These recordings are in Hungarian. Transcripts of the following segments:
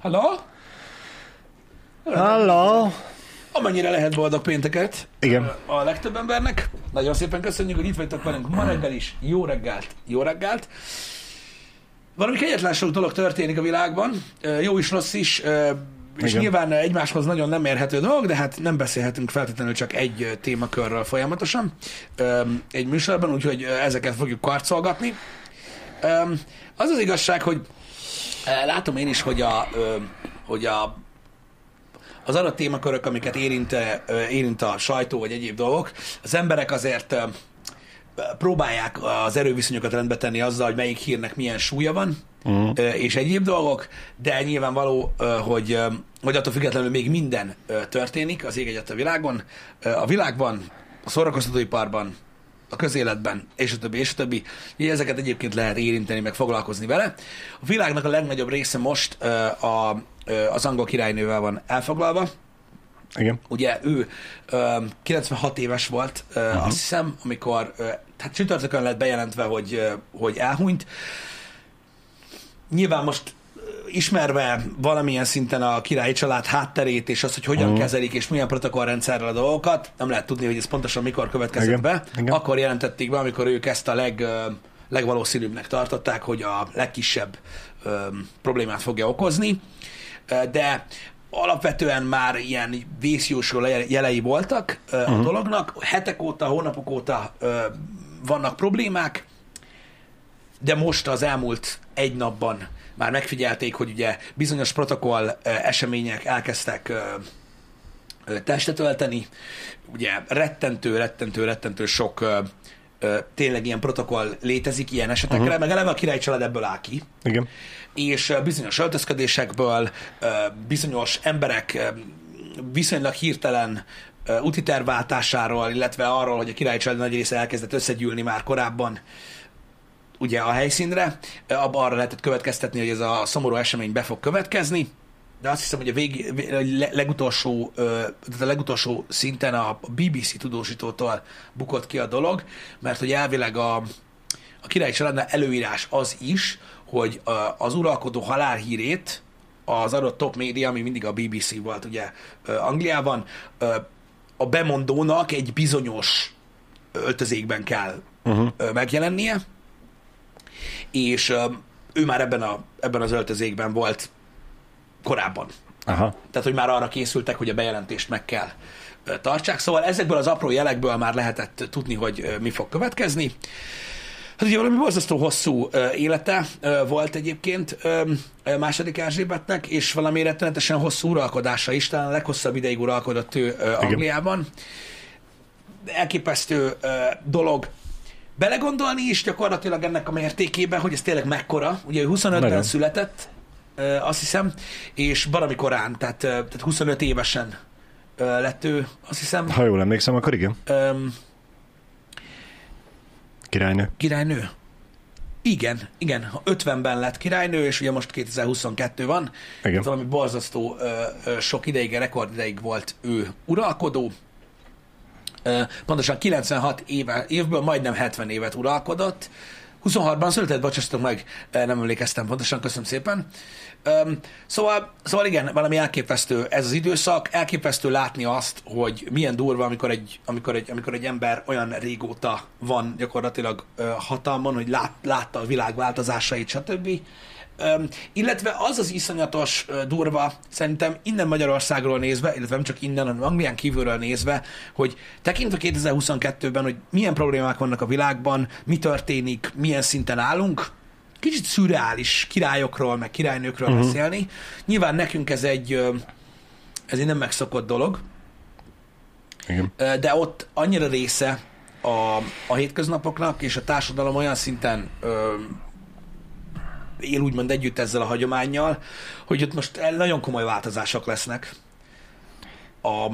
Halló? Halló! Amennyire lehet boldog pénteket Igen. a legtöbb embernek. Nagyon szépen köszönjük, hogy itt vagytok velünk ma reggel is. Jó reggelt, jó reggelt. Valami kegyetlen dolog történik a világban, jó is, rossz is, és Igen. nyilván egymáshoz nagyon nem érhető dolog, de hát nem beszélhetünk feltétlenül csak egy témakörről folyamatosan egy műsorban, úgyhogy ezeket fogjuk karcolgatni. Az az igazság, hogy látom én is, hogy a, hogy a az adott témakörök, amiket érint, érint a sajtó vagy egyéb dolgok, az emberek azért próbálják az erőviszonyokat rendbe tenni azzal, hogy melyik hírnek milyen súlya van, uh-huh. és egyéb dolgok, de nyilvánvaló, hogy, hogy attól függetlenül még minden történik az ég egyet a világon, a világban, a szórakoztatóiparban, a közéletben, és a többi, és a többi. Ezeket egyébként lehet érinteni, meg foglalkozni vele. A világnak a legnagyobb része most ö, a, ö, az angol királynővel van elfoglalva, Igen. Ugye ő ö, 96 éves volt, ö, uh-huh. azt hiszem, amikor, ö, hát csütörtökön lett bejelentve, hogy, ö, hogy elhunyt. Nyilván most ismerve valamilyen szinten a királyi család hátterét, és azt, hogy hogyan uh-huh. kezelik, és milyen protokollrendszerrel a dolgokat, nem lehet tudni, hogy ez pontosan mikor következett Igen. be. Igen. Akkor jelentették be, amikor ők ezt a leg, legvalószínűbbnek tartották, hogy a legkisebb ö, problémát fogja okozni. De alapvetően már ilyen vészjósó jelei voltak uh-huh. a dolognak. Hetek óta, hónapok óta ö, vannak problémák, de most az elmúlt egy napban már megfigyelték, hogy ugye bizonyos protokoll események elkezdtek testet ölteni. Ugye rettentő, rettentő, rettentő sok tényleg ilyen protokoll létezik ilyen esetekre, uh-huh. meg eleve a király család ebből áll ki Igen. és bizonyos öltözködésekből bizonyos emberek viszonylag hirtelen ö, úti tervváltásáról, illetve arról, hogy a királyi család nagy része elkezdett összegyűlni már korábban ugye a helyszínre, ö, abba arra lehetett következtetni, hogy ez a szomorú esemény be fog következni, de azt hiszem, hogy a vég, vé- a le- legutolsó, tehát a legutolsó szinten a BBC tudósítótól bukott ki a dolog, mert hogy elvileg a, a királyi családnál előírás az is, hogy az uralkodó halálhírét az adott top média, ami mindig a BBC volt ugye Angliában, a bemondónak egy bizonyos öltözékben kell uh-huh. megjelennie, és ő már ebben, a, ebben az öltözékben volt korábban. Aha. Tehát, hogy már arra készültek, hogy a bejelentést meg kell tartsák. Szóval ezekből az apró jelekből már lehetett tudni, hogy mi fog következni. Hát ugye valami borzasztó hosszú élete volt egyébként második Erzsébetnek, és valami rettenetesen hosszú uralkodása is, talán a leghosszabb ideig uralkodott ő Angliában. Elképesztő ö, dolog belegondolni is gyakorlatilag ennek a mértékébe, hogy ez tényleg mekkora. Ugye ő 25-ben Nagyon. született, azt hiszem, és valami korán, tehát, tehát 25 évesen lett ő, azt hiszem, Ha jól emlékszem, akkor igen. öm, Királynő. királynő. Igen, igen, 50-ben lett királynő, és ugye most 2022 van. Igen. Valami borzasztó ö, ö, sok ideig, rekord ideig volt ő uralkodó. Pontosan 96 éve, évből majdnem 70 évet uralkodott. 26-ban született, bocsássatok meg, nem emlékeztem pontosan, köszönöm szépen. Öm, szóval, szóval igen, valami elképesztő ez az időszak, elképesztő látni azt, hogy milyen durva, amikor egy, amikor egy, amikor egy ember olyan régóta van gyakorlatilag ö, hatalmon, hogy lát, látta a világ változásait, stb. Öm, illetve az az iszonyatos ö, durva, szerintem innen Magyarországról nézve, illetve nem csak innen, hanem Anglián kívülről nézve, hogy tekintve 2022-ben, hogy milyen problémák vannak a világban, mi történik, milyen szinten állunk, kicsit szürreális királyokról, meg királynőkről uh-huh. beszélni. Nyilván nekünk ez egy, ez egy nem megszokott dolog, Igen. De ott annyira része a, a hétköznapoknak, és a társadalom olyan szinten ö, él úgymond együtt ezzel a hagyományjal, hogy ott most nagyon komoly változások lesznek a,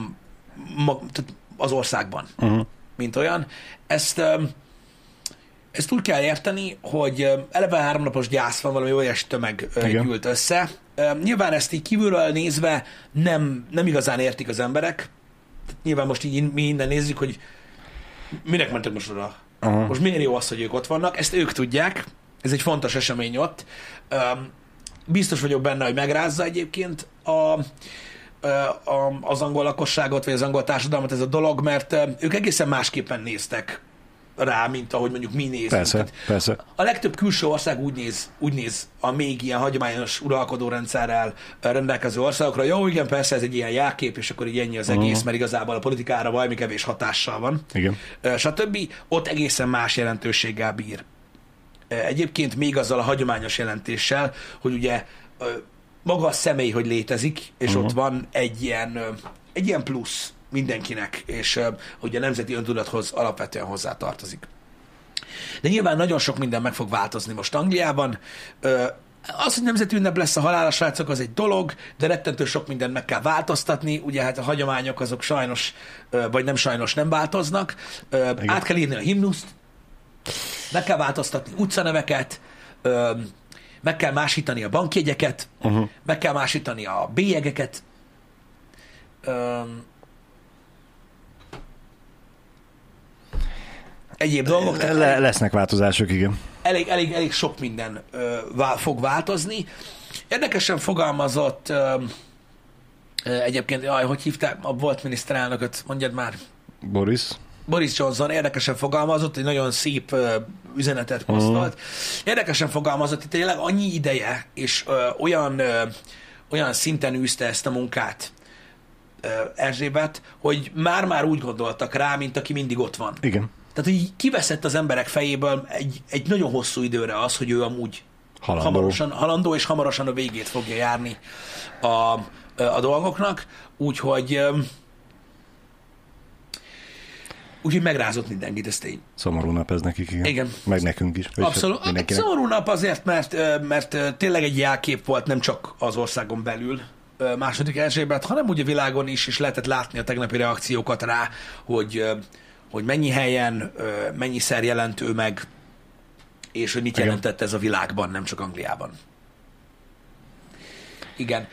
ma, tehát az országban, Uh-huh. mint olyan. Ezt, ezt úgy kell érteni, hogy eleve háromnapos gyász van, valami olyas tömeg Igen. gyűlt össze. Nyilván ezt így kívülről nézve nem, nem igazán értik az emberek. Nyilván most így mi innen nézzük, hogy minek mentek most oda? Aha. Most miért jó az, hogy ők ott vannak? Ezt ők tudják. Ez egy fontos esemény ott. Biztos vagyok benne, hogy megrázza egyébként a, a, az angol lakosságot, vagy az angol társadalmat ez a dolog, mert ők egészen másképpen néztek rá, mint ahogy mondjuk mi nézünk. Persze, Tehát persze. a legtöbb külső ország úgy néz, úgy néz a még ilyen hagyományos uralkodó rendszerrel rendelkező országokra. Jó, igen, persze ez egy ilyen jelkép, és akkor így ennyi az egész, mert igazából a politikára valami kevés hatással van. Igen. Ö, stb. Ott egészen más jelentőséggel bír. Egyébként még azzal a hagyományos jelentéssel, hogy ugye maga a személy, hogy létezik, és ott van egy ilyen, egy ilyen plusz mindenkinek, és hogy a nemzeti öntudathoz alapvetően hozzá tartozik. De nyilván nagyon sok minden meg fog változni most Angliában. Az, hogy nemzeti ünnep lesz a halála srácok, az egy dolog, de rettentő sok mindent meg kell változtatni. Ugye hát a hagyományok azok sajnos, vagy nem sajnos nem változnak. Ö, Át kell írni a himnuszt, meg kell változtatni utcaneveket, ö, meg kell másítani a bankjegyeket, uh-huh. meg kell másítani a bélyegeket. Ö, egyéb dolgok. Le, lesznek változások, igen. elég, elég, elég sok minden ö, vá, fog változni. Érdekesen fogalmazott ö, ö, egyébként, jaj, hogy hívták a volt miniszterelnököt, mondjad már, Boris? Boris Johnson érdekesen fogalmazott, egy nagyon szép ö, üzenetet posztolt. Érdekesen fogalmazott, hogy tényleg annyi ideje, és ö, olyan, ö, olyan szinten űzte ezt a munkát ö, Erzsébet, hogy már-már úgy gondoltak rá, mint aki mindig ott van. Igen. Tehát, hogy így kiveszett az emberek fejéből egy, egy nagyon hosszú időre az, hogy ő amúgy Halandó. hamarosan halandó, és hamarosan a végét fogja járni a, a dolgoknak, úgyhogy öm, úgyhogy megrázott mindenkit, ez tény. Szomorú nap ez nekik, igen. Igen. Meg nekünk is. Abszolút. hát Hát szomorú nap azért, mert, mert tényleg egy jelkép volt nem csak az országon belül, második Erzsébet, hanem úgy a világon is, és lehetett látni a tegnapi reakciókat rá, hogy, hogy mennyi helyen, mennyiszer jelent ő meg, és hogy mit Igen. jelentett ez a világban, nem csak Angliában. Igen.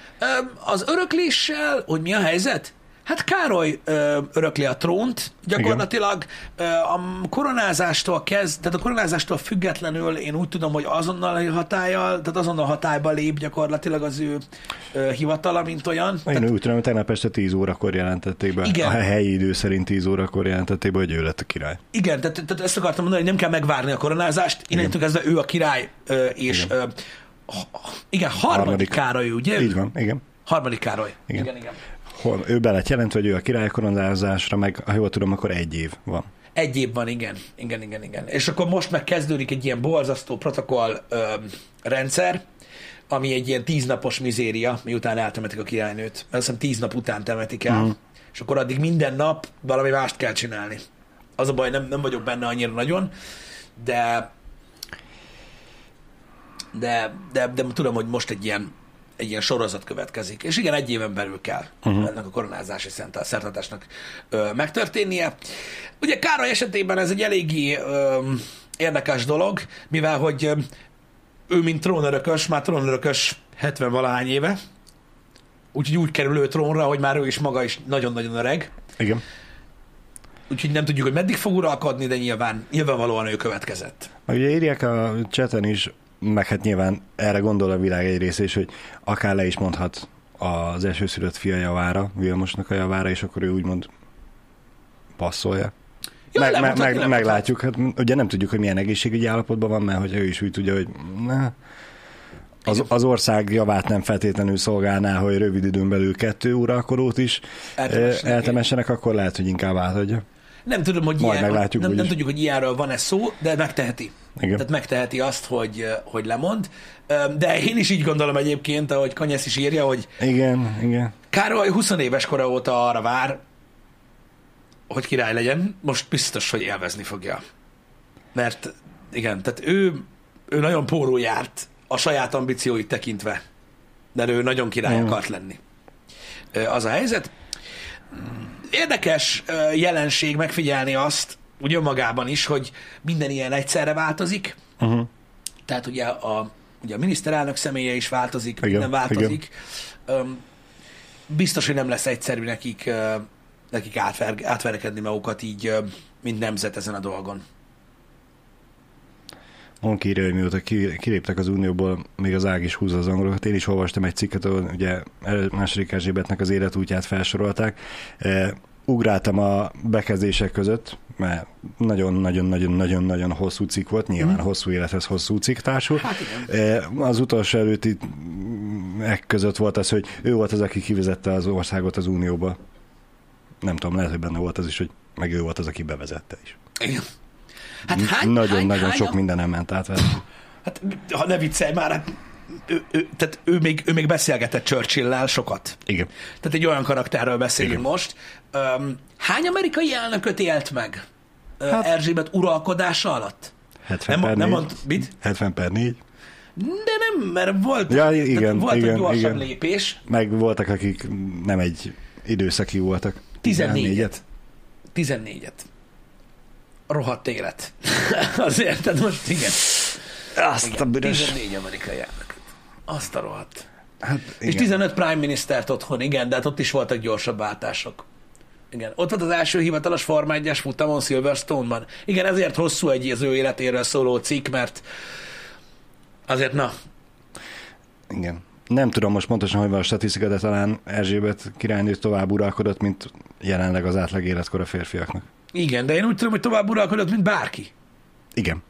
Az örökléssel, hogy mi a helyzet? Hát Károly ö, örökli a trónt, gyakorlatilag ö, a koronázástól kezd, tehát a koronázástól függetlenül én úgy tudom, hogy azonnal hatállyal, tehát azonnal hatályba lép gyakorlatilag az ő ö, hivatala, mint olyan. Én Tehát, úgy tudom, hogy tegnap este 10 órakor jelentették be. Igen. A helyi idő szerint 10 órakor jelentették be, hogy ő lett a király. igen, tehát, tehát ezt akartam mondani, hogy nem kell megvárni a koronázást, innentől kezdve ő a király, ö, és Igen. ö, igen harmadik, Harmadik. Károly, ugye? Így van, igen. Harmadik Károly. Igen. igen. igen. Hol, ő be lett jelentve, hogy ő a király koronázásra, meg ha jól tudom, akkor egy év van. Egy év van, igen. Igen, igen, igen. És akkor most meg kezdődik egy ilyen borzasztó protokoll ö, rendszer, ami egy ilyen tíznapos mizéria, miután eltemetik a királynőt. Azt hiszem tíz nap után temetik el. Uh-huh. És akkor addig minden nap valami mást kell csinálni. Az a baj, nem, nem vagyok benne annyira nagyon, de de, de, de tudom, hogy most egy ilyen, egy ilyen sorozat következik. És igen, egy éven belül kell uh-huh. ennek a koronázási szertartásnak ö, megtörténnie. Ugye Károly esetében ez egy eléggé ö, érdekes dolog, mivel hogy ö, ő, mint trónörökös, már trónörökös 70 valahány éve, úgyhogy úgy kerül ő trónra, hogy már ő is maga is nagyon-nagyon öreg. Igen. Úgyhogy nem tudjuk, hogy meddig fog uralkodni, de nyilván, nyilvánvalóan ő következett. Meg ugye írják a chaten is, meg hát nyilván erre gondol a világ egy része is, hogy akár le is mondhat az elsőszülött fia javára, Vilmosnak a javára, és akkor ő úgymond passzolja. Ja, meg, lemondhatni, meg, lemondhat. meglátjuk, hát ugye nem tudjuk, hogy milyen egészségügyi állapotban van, mert hogy ő is úgy tudja, hogy ne, az, az ország javát nem feltétlenül szolgálná, hogy rövid időn belül kettő uralkodót is Eltemessenek. eh, eltemessenek, akkor lehet, hogy inkább átadja. Nem tudom, hogy Majd ilyen, meglátjuk nem, nem tudjuk, hogy ilyenről van-e szó, de megteheti. Igen. Tehát megteheti azt, hogy, hogy lemond. De én is így gondolom egyébként, ahogy Kanyesz is írja, hogy Igen, igen. Károly 20 éves kora óta arra vár, hogy király legyen, most biztos, hogy élvezni fogja. Mert igen, tehát ő, ő nagyon póró járt a saját ambícióit tekintve, de ő nagyon király Mm. akart lenni. Az a helyzet. Érdekes jelenség megfigyelni azt, úgy önmagában is, hogy minden ilyen egyszerre változik, Uh-huh. tehát ugye a, ugye a miniszterelnök személye is változik, Igen, minden változik. Öm, biztos, hogy nem lesz egyszerű nekik, ö, nekik átver, átverekedni magukat így, ö, mint nemzet ezen a dolgon. Honk írja, hogy mióta ki- kiléptek az Unióból, még az ág is húzza az angolokat. Én is olvastam egy cikket, ahol ugye második Erzsébetnek az életútját felsorolták. E, ugráltam a bekezdések között, mert nagyon-nagyon-nagyon-nagyon-nagyon hosszú cikk volt, nyilván Mhm. hosszú élethez hosszú cikk társul. Hát igen. E, Az utolsó előtti ek között volt az, hogy ő volt az, aki kivezette az országot az Unióba. Nem tudom, lehet, hogy benne volt az is, hogy meg ő volt az, aki bevezette is. Igen. Hát hány, Nagyon-nagyon hány, sok hány, mindenem ment át vele. Hát, ha ne viccelj már, hát ő, ő, tehát ő még, ő még beszélgetett Churchill-lel sokat. Igen. Tehát egy olyan karakterről beszélünk Igen. most. Um, hány amerikai elnököt élt meg hát, Erzsébet uralkodása alatt? 70 Nem, per nem 4. mond, mit? 70 per 4. De nem, mert volt, Ja, igen, volt igen, egy gyorsabb igen. lépés. Meg voltak, akik nem egy időszaki voltak. 14-et. 14-et. Rohadt élet. Azért, tehát most igen. Azt igen 14 amerikai elnök. Azt a rohadt. Hát, És igen. 15 prime ministert otthon, igen, de hát ott is voltak gyorsabb váltások. Igen, ott volt az első hivatalos Forma 1-es futamon Silverstone-ban. Igen, ezért hosszú egy az ő életéről szóló cikk, mert azért na, igen. Nem tudom most pontosan, hogy van a statisztika, de talán Erzsébet királynő tovább uralkodott, mint jelenleg az átlag életkor a férfiaknak. igen, de én úgy tudom, hogy tovább uralkodott, mint bárki. Igen.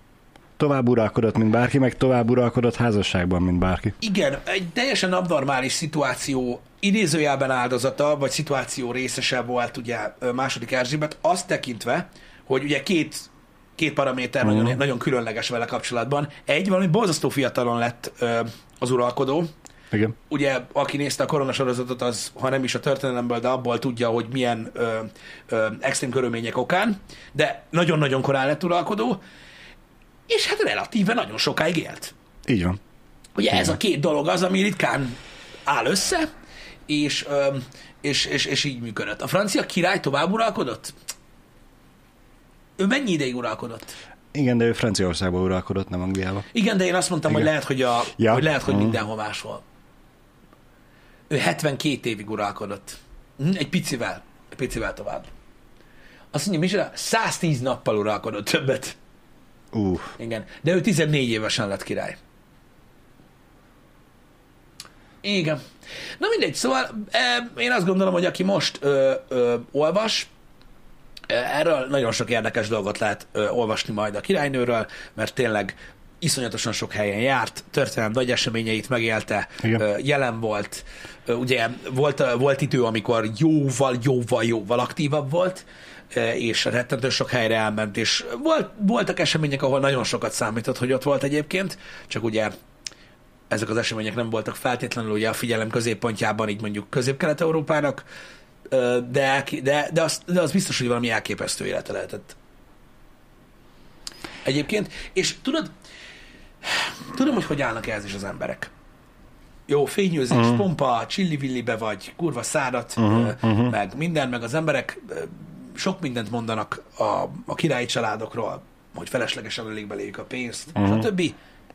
Tovább uralkodott, mint bárki, meg tovább uralkodott házasságban, mint bárki. Igen, egy teljesen abnormális szituáció idézőjelben áldozata, vagy szituáció részese volt ugye második Erzsébet, azt tekintve, hogy ugye két, két paraméter Mhm. nagyon, nagyon különleges vele kapcsolatban. Egy, valami borzasztó fiatalon lett ö, az uralkodó, Igen. ugye, aki nézte a koronasorozatot, az, ha nem is a történelemből, de abból tudja, hogy milyen ö, ö, extrém körülmények okán, de nagyon-nagyon korán lett uralkodó, és hát relatíve nagyon sokáig élt. Így van. Ugye ez a két dolog az, ami ritkán áll össze, és, és, és, és így működött. A francia király tovább uralkodott? Ő mennyi ideig uralkodott? Igen, de ő Franciaországban uralkodott, nem Angliába. Igen, de én azt mondtam, Igen. hogy lehet, hogy, a, Ja. hogy, lehet, hogy Mhm. mindenhol máshol. Ő 72 évig uralkodott. Mhm, Egy picivel. Egy picivel tovább. Azt mondja, Micsoda, 110 nappal uralkodott többet. Ú, Igen. De ő 14 évesen lett király. Igen. Na mindegy, szóval én azt gondolom, hogy aki most ö, ö, olvas, erről nagyon sok érdekes dolgot lehet ö, olvasni majd a királynőről, mert tényleg iszonyatosan sok helyen járt, történelem nagy eseményeit megélte, Igen. jelen volt, ugye volt, volt idő, amikor jóval, jóval, jóval aktívabb volt, és rettentő sok helyre elment, és volt, voltak események, ahol nagyon sokat számított, hogy ott volt egyébként, csak ugye ezek az események nem voltak feltétlenül ugye a figyelem középpontjában, így mondjuk közép-kelet-európának, ö, de, de, de, az, de az biztos, hogy valami elképesztő élete lehetett. Egyébként, és tudod, tudom, hogy hogy állnak ehhez is az emberek. Jó, fényőzés, uh-huh. pompa, csillivillibe vagy, kurva szárat, uh-huh, uh-huh. meg minden, meg az emberek sok mindent mondanak a, a királyi családokról, hogy feleslegesen ölik beléjük a pénzt, uh-huh. stb.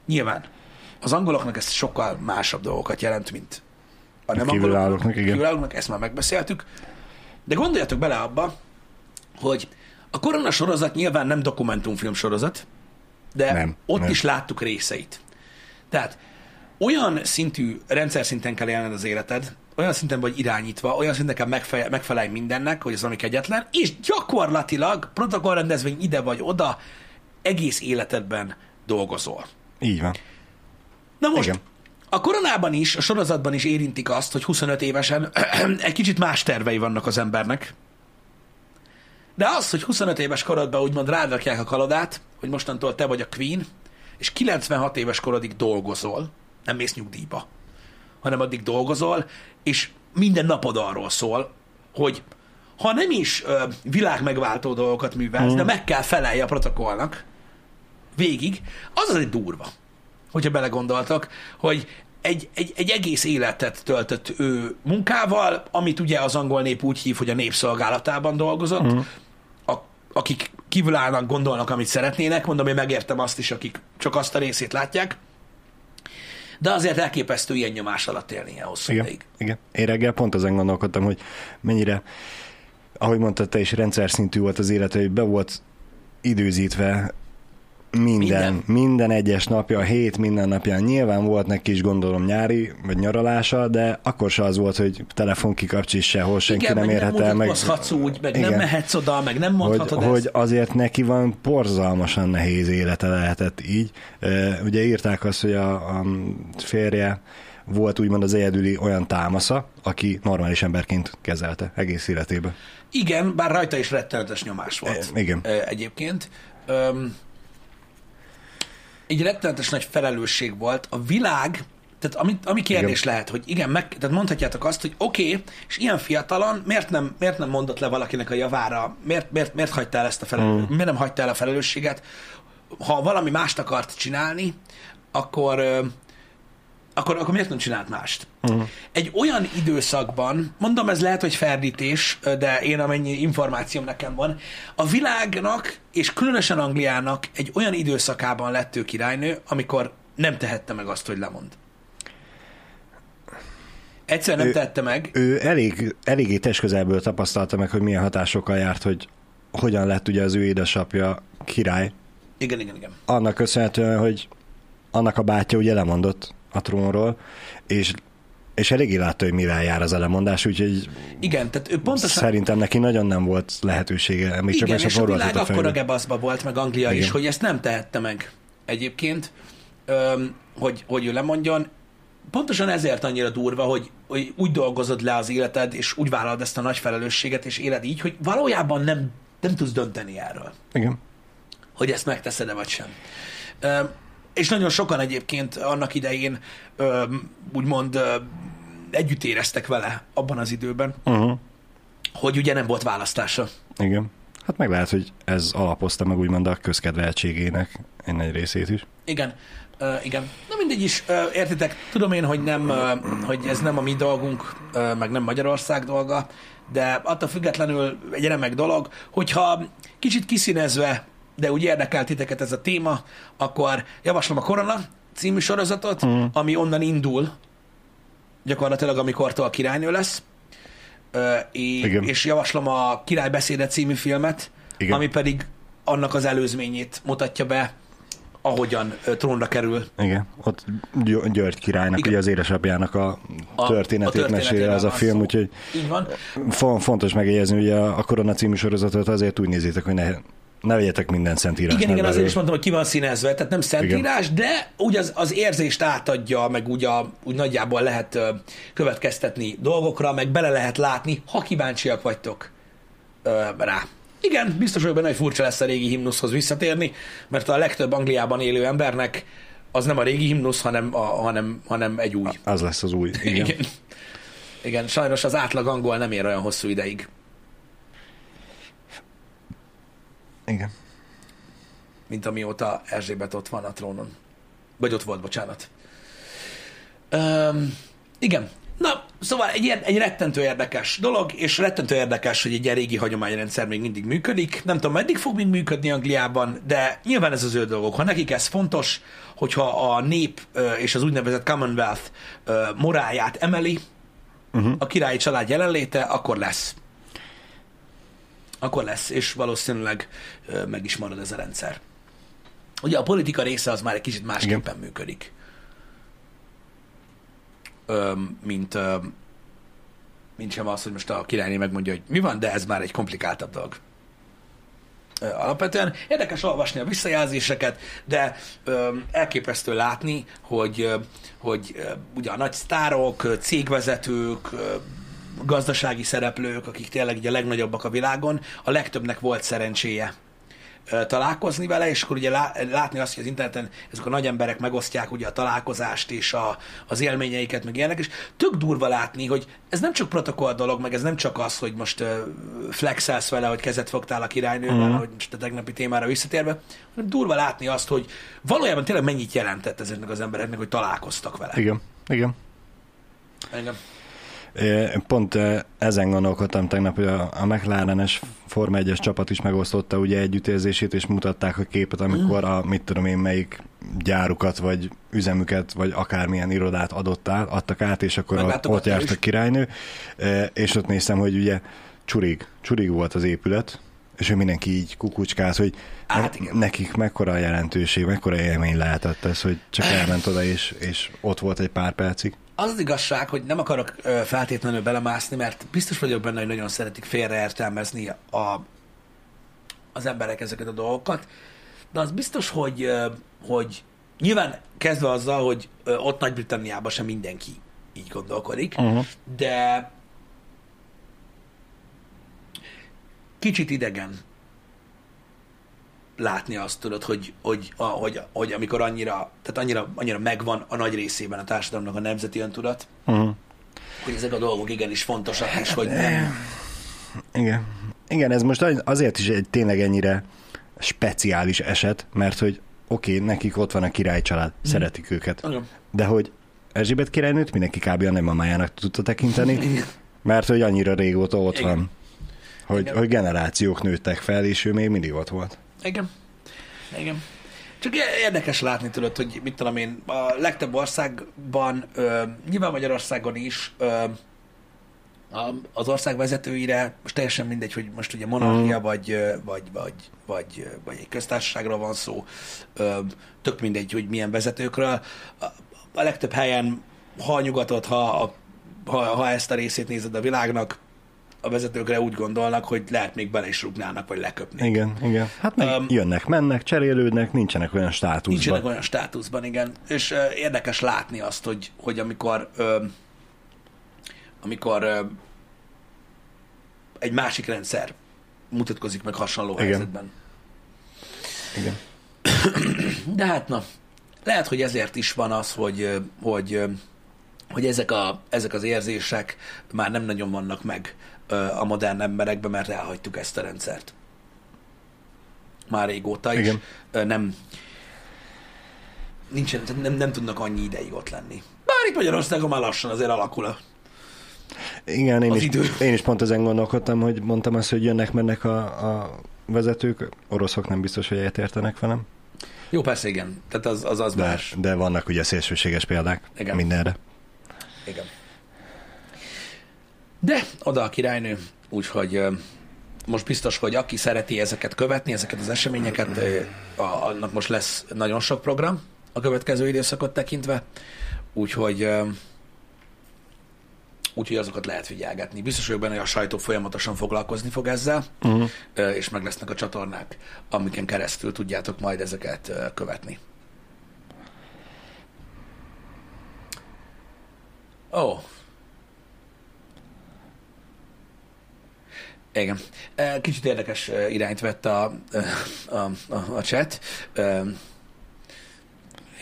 Nyilván. Az angoloknak ez sokkal másabb dolgokat jelent, mint a nem kívülállóknak, igen. kívülállóknak, ezt már megbeszéltük. De gondoljatok bele abba, hogy a korona sorozat nyilván nem dokumentumfilm sorozat, de Nem, ott nem. is láttuk részeit. Tehát olyan szintű, rendszer szinten kell élned az életed, olyan szinten vagy irányítva, olyan szinten kell megfe- megfelelj mindennek, hogy az ami kegyetlen, és gyakorlatilag protokollrendezvény ide vagy oda, egész életedben dolgozol. így van. Na most, Igen. a koronában is, a sorozatban is érintik azt, hogy 25 évesen egy kicsit más tervei vannak az embernek. De az, hogy 25 éves korodban úgymond rád rakják a kalodát, hogy mostantól te vagy a queen, és 96 éves korodig dolgozol, nem mész nyugdíjba, hanem addig dolgozol, és minden napod arról szól, hogy ha nem is ö, világmegváltó dolgokat művelsz, mm. de meg kell felelje a protokollnak végig, az az egy durva hogyha belegondoltak, hogy egy, egy, egy egész életet töltött ő munkával, amit ugye az angol nép úgy hív, hogy a népszolgálatában dolgozott, uh-huh. a, akik kívül állnak, gondolnak, amit szeretnének, mondom, én megértem azt is, akik csak azt a részét látják, de azért elképesztő ilyen nyomás alatt élni ilyen hosszú Igen, ideig. igen. Én reggel pont ezen gondolkodtam, hogy mennyire, ahogy mondtad te is, rendszer szintű volt az élete, hogy be volt időzítve Minden, Minden. minden, egyes napja, a hét minden napján. Nyilván volt neki is gondolom nyári, vagy nyaralása, de akkor se az volt, hogy telefon kikapcsis sehol, senki Igen, nem érhet el. nem Meg, mutatkozhatsz úgy, meg nem Igen. mehetsz oda, meg nem hogy, mondhatod ezt. hogy azért neki van porzalmasan nehéz élete lehetett így. Ugye írták azt, hogy a, a férje volt úgymond az egyedüli olyan támasza, aki normális emberként kezelte egész életében. Igen, bár rajta is rettenetes nyomás volt. E, igen. Egyébként. Öm, egy rettenetes nagy felelősség volt. A világ, tehát ami, ami kérdés igen. lehet, hogy igen, meg, tehát mondhatjátok azt, hogy oké, okay, és ilyen fiatalon miért nem, miért nem mondott le valakinek a javára, miért, miért, miért el ezt a felelősséget, mm. miért nem hagyta el a felelősséget, ha valami mást akart csinálni, akkor, akkor, akkor miért nem csinált mást? Uh-huh. Egy olyan időszakban, mondom, ez lehet, hogy ferdítés, de én amennyi információm nekem van, a világnak, és különösen Angliának egy olyan időszakában lett ő királynő, amikor nem tehette meg azt, hogy lemond. Egyszerűen nem Ő- tehette meg. Ő elég, eléggé testközelből tapasztalta meg, hogy milyen hatásokkal járt, hogy hogyan lett ugye az ő édesapja király. Igen, igen, igen. Annak köszönhetően, hogy annak a bátyja ugye lemondott a trónról, és, és eléggé látta, hogy mivel jár az a lemondás, úgyhogy Igen, tehát ő pontosan... szerintem neki nagyon nem volt lehetősége, még csak Igen, és a világ a akkora fejbe. gebaszba volt, meg Anglia Igen. is, hogy ezt nem tehette meg egyébként, hogy, hogy ő lemondjon. Pontosan ezért annyira durva, hogy, hogy úgy dolgozod le az életed, és úgy vállalod ezt a nagy felelősséget, és éled így, hogy valójában nem, nem tudsz dönteni erről, Igen. hogy ezt megteszed-e vagy sem. És nagyon sokan egyébként annak idején úgymond együtt éreztek vele abban az időben, Uh-huh. hogy ugye nem volt választása. Igen. Hát meg lehet, hogy ez alapozta meg úgymond a közkedveltségének egy nagy részét is. Igen, uh, igen. Na mindegy is, uh, értitek, tudom én, hogy, nem, uh, hogy ez nem a mi dolgunk, uh, meg nem Magyarország dolga, de attól függetlenül egy remek dolog, hogyha kicsit kiszínezve, de úgy érdekelt titeket ez a téma, akkor javaslom a Korona című sorozatot, mm. ami onnan indul, gyakorlatilag amikortól a királynő lesz, uh, és, és javaslom a Király beszéde című filmet, Igen. ami pedig annak az előzményét mutatja be, ahogyan ö, trónra kerül. Igen, ott Gy- György királynak, Igen. ugye az édesapjának a, A- történetét a meséli az a film, szó. úgyhogy Így van. fo- fontos megjegyezni, hogy a, a Korona című sorozatot azért úgy nézitek, hogy ne, ne vegyetek minden szentírásnak Igen, igen, azért belőle. is mondtam, hogy ki van színezve, tehát nem szentírás, de úgy az, az érzést átadja, meg úgy, a, úgy nagyjából lehet következtetni dolgokra, meg bele lehet látni, ha kíváncsiak vagytok ö, rá. Igen, biztos vagyok benne, hogy furcsa lesz a régi himnuszhoz visszatérni, mert a legtöbb Angliában élő embernek az nem a régi himnusz, hanem, a, hanem, hanem egy új. Az lesz az új. Igen. Igen. Igen, sajnos az átlag angol nem ér olyan hosszú ideig, Igen. mint amióta Erzsébet ott van a trónon. Vagy ott volt, bocsánat. Um, igen. Na, szóval egy, egy rettentő érdekes dolog, és rettentő érdekes, hogy egy ilyen régi hagyományrendszer még mindig működik. Nem tudom, meddig fog még működni Angliában, de nyilván ez az ő dolgok. Ha nekik ez fontos, hogyha a nép és az úgynevezett Commonwealth moráját emeli, uh-huh. a királyi család jelenléte, akkor lesz. Akkor lesz, és valószínűleg meg is marad ez a rendszer. Ugye a politika része az már egy kicsit másképpen Igen. működik. Öm, mint, öm, mint sem az, hogy most a királyné megmondja, hogy mi van, de ez már egy komplikáltabb dolog. Ö, Alapvetően érdekes olvasni a visszajelzéseket, de öm, elképesztő látni, hogy, ö, hogy ö, ugye a nagy sztárok, cégvezetők, gazdasági szereplők, akik tényleg ugye a legnagyobbak a világon, a legtöbbnek volt szerencséje találkozni vele, és akkor ugye lá- látni azt, hogy az interneten ezek a nagy emberek megosztják ugye a találkozást és a, az élményeiket, meg ilyenek, és tök durva látni, hogy ez nem csak protokoll dolog, meg ez nem csak az, hogy most flexelsz vele, hogy kezet fogtál a királynővel, mm. hogy most a tegnapi témára visszatérve, hanem durva látni azt, hogy valójában tényleg mennyit jelentett ezeknek az embereknek, hogy találkoztak vele. Igen. Igen. Engem. É, Pont ezen gondolkodtam tegnap, hogy a, a McLaren-es Forma 1-es csapat is megosztotta ugye együttérzését, és mutatták a képet, amikor a, mit tudom én, melyik gyárukat, vagy üzemüket, vagy akármilyen irodát adott át, adtak át, és akkor a, ott járt a királynő, és ott néztem, hogy ugye csurig, csurig volt az épület, És ő mindenki így kukucskált, hogy Hát igen. nekik mekkora a jelentőség, mekkora élmény lehetett ez, hogy csak elment oda, és, és ott volt egy pár percig. Az az igazság, hogy nem akarok feltétlenül belemászni, mert biztos vagyok benne, hogy nagyon szeretik félreértelmezni a, az emberek ezeket a dolgokat, de az biztos, hogy, hogy nyilván kezdve azzal, hogy ott Nagy-Britanniában sem mindenki így gondolkodik, Uh-huh. de kicsit idegen látni azt tudod, hogy, hogy, a, hogy, hogy amikor annyira, tehát annyira, annyira megvan a nagy részében a társadalomnak a nemzeti öntudat, Uh-huh. hogy ezek a dolgok igenis fontosak, és hogy nem. Igen. Igen, ez most az- azért is egy tényleg ennyire speciális eset, mert hogy oké, okay, nekik ott van a király család, mm. szeretik őket, Nagyon. de hogy Erzsébet királynőt mindenki kb. a nagymamájának tudta tekinteni, mert hogy annyira régóta ott Igen. van, hogy, Igen. hogy generációk nőttek fel, és ő még mindig ott volt. Igen. Igen. Csak érdekes látni tudod, hogy mit tudom én, a legtöbb országban, ö, nyilván Magyarországon is, ö, a, az ország vezetőire, most teljesen mindegy, hogy most ugye monarchia, vagy, ö, vagy, vagy, vagy, ö, vagy egy köztársaságról van szó, ö, tök mindegy, hogy milyen vezetőkről. A, a legtöbb helyen, ha nyugatot, ha, a- ha, ha ezt a részét nézed a világnak, a vezetőkre úgy gondolnak, hogy lehet még bele is rúgnának, vagy leköpni. Igen, igen. Hát meg um, jönnek, mennek, cserélődnek, nincsenek olyan státuszban. Nincsenek olyan státuszban, igen. És uh, érdekes látni azt, hogy, hogy amikor uh, amikor uh, egy másik rendszer mutatkozik meg hasonló Igen. helyzetben. Igen. De hát na, lehet, hogy ezért is van az, hogy, hogy, hogy ezek, a, ezek az érzések már nem nagyon vannak meg a modern emberekben, mert elhagytuk ezt a rendszert. Már régóta is. Igen. Nem, nincsen, nem, nem tudnak annyi ideig ott lenni. Bár itt Magyarországon már lassan azért alakul a... Igen, én is, idő. én is pont ezen gondolkodtam, hogy mondtam azt, hogy jönnek, mennek a, a vezetők, oroszok nem biztos, hogy egyetértenek velem, Jó, persze igen. Tehát az, az, az de, más. de vannak ugye szélsőséges példák Igen. mindenre. Igen. De oda a királynő, úgyhogy most biztos, hogy aki szereti ezeket követni, ezeket az eseményeket, annak most lesz nagyon sok program a következő időszakot tekintve, úgyhogy úgyhogy azokat lehet figyelgetni. Biztos vagyok benne, hogy a sajtó folyamatosan foglalkozni fog ezzel, Uh-huh. és meg lesznek a csatornák, amiken keresztül tudjátok majd ezeket követni. Ó. Oh. Igen. Kicsit érdekes irányt vett a, a, a, a chat.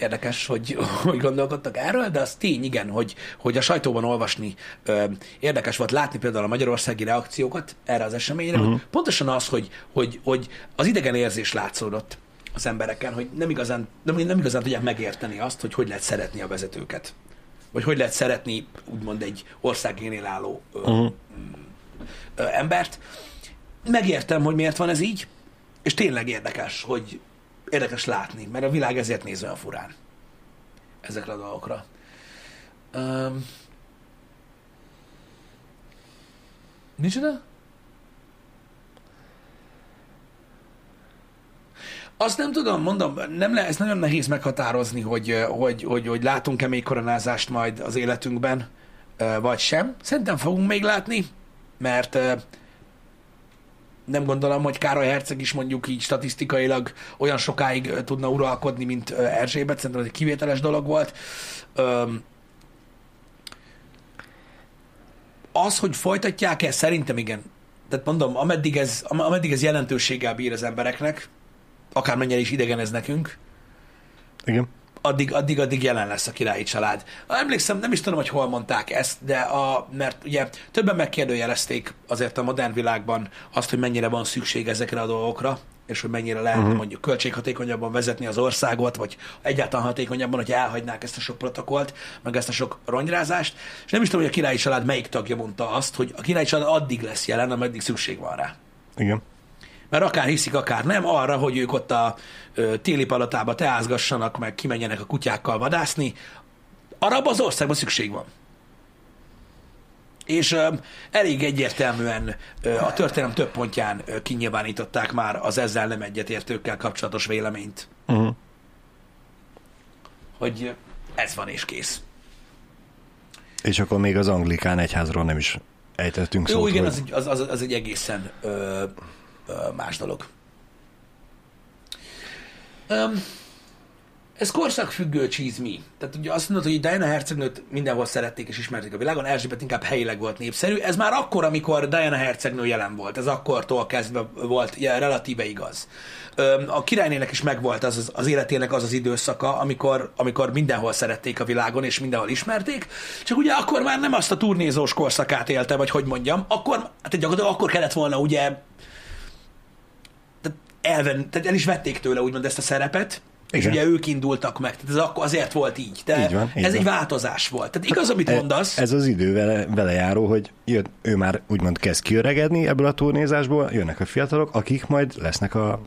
Érdekes, hogy, hogy gondolkodtak erről, de az tény, igen, hogy, hogy a sajtóban olvasni érdekes volt látni például a magyarországi reakciókat erre az eseményre, uh-huh. pontosan az, hogy, hogy, hogy az idegen érzés látszódott az embereken, hogy nem igazán, nem, nem igazán tudják megérteni azt, hogy hogy lehet szeretni a vezetőket. Vagy hogy lehet szeretni, úgymond egy országénél álló Uh-huh. Embert. Megértem, hogy miért van ez így, és tényleg érdekes, hogy érdekes látni, mert a világ ezért néz olyan furán ezekre a dolgokra. Um, Micsoda? Azt nem tudom, mondom, nem le, ez nagyon nehéz meghatározni, hogy, hogy, hogy, hogy látunk-e még koronázást majd az életünkben, vagy sem. Szerintem fogunk még látni, mert nem gondolom, hogy Károly Herceg is mondjuk így statisztikailag olyan sokáig tudna uralkodni, mint Erzsébet. Szerintem ez egy kivételes dolog volt. Az, hogy folytatják-e, szerintem igen. Tehát mondom, ameddig ez, am- ameddig ez jelentőséggel bír az embereknek, akármennyire is idegen ez nekünk, Igen. Addig, addig, addig jelen lesz a királyi család. Emlékszem, nem is tudom, hogy hol mondták ezt, de a, mert ugye többen megkérdőjelezték azért a modern világban azt, hogy mennyire van szükség ezekre a dolgokra, és hogy mennyire lehetne uh-huh. mondjuk költséghatékonyabban vezetni az országot, vagy egyáltalán hatékonyabban, hogy elhagynák ezt a sok protokollt, meg ezt a sok ronyrázást. És nem is tudom, hogy a királyi család melyik tagja mondta azt, hogy a királyi család addig lesz jelen, ameddig szükség van rá. Igen. Mert akár hiszik, akár nem, arra, hogy ők ott a téli palotába teázgassanak, meg kimenjenek a kutyákkal vadászni, arra abban az országban szükség van. És ö, elég egyértelműen ö, a történelem több pontján ö, kinyilvánították már az ezzel nem egyetértőkkel kapcsolatos véleményt. Uh-huh. Hogy ez van és kész. És akkor még az anglikán egyházról nem is ejtettünk Jó, szót, igen, hogy... az, egy- az, az, az egy egészen ö, más dolog. Um, ez korszakfüggő csízmi. Tehát ugye azt mondod, hogy Diana hercegnőt mindenhol szerették és ismerték a világon, Erzsébet inkább helyileg volt népszerű. Ez már akkor, amikor Diana hercegnő jelen volt. Ez akkortól kezdve volt ja, relatíve igaz. A királynének is megvolt az, az, az életének az az időszaka, amikor, amikor mindenhol szerették a világon, és mindenhol ismerték, csak ugye akkor már nem azt a turnézós korszakát élte, vagy hogy mondjam, akkor, hát gyakorlatilag akkor kellett volna ugye elven, tehát el is vették tőle úgymond ezt a szerepet, és Igen. ugye ők indultak meg, tehát ez akkor azért volt így. De Így van, így ez egy van. változás volt. Tehát igaz, amit E- mondasz, Ez az idő vele, vele járó, hogy jön, ő már úgymond kezd kiöregedni ebből a turnézásból, jönnek a fiatalok, akik majd lesznek a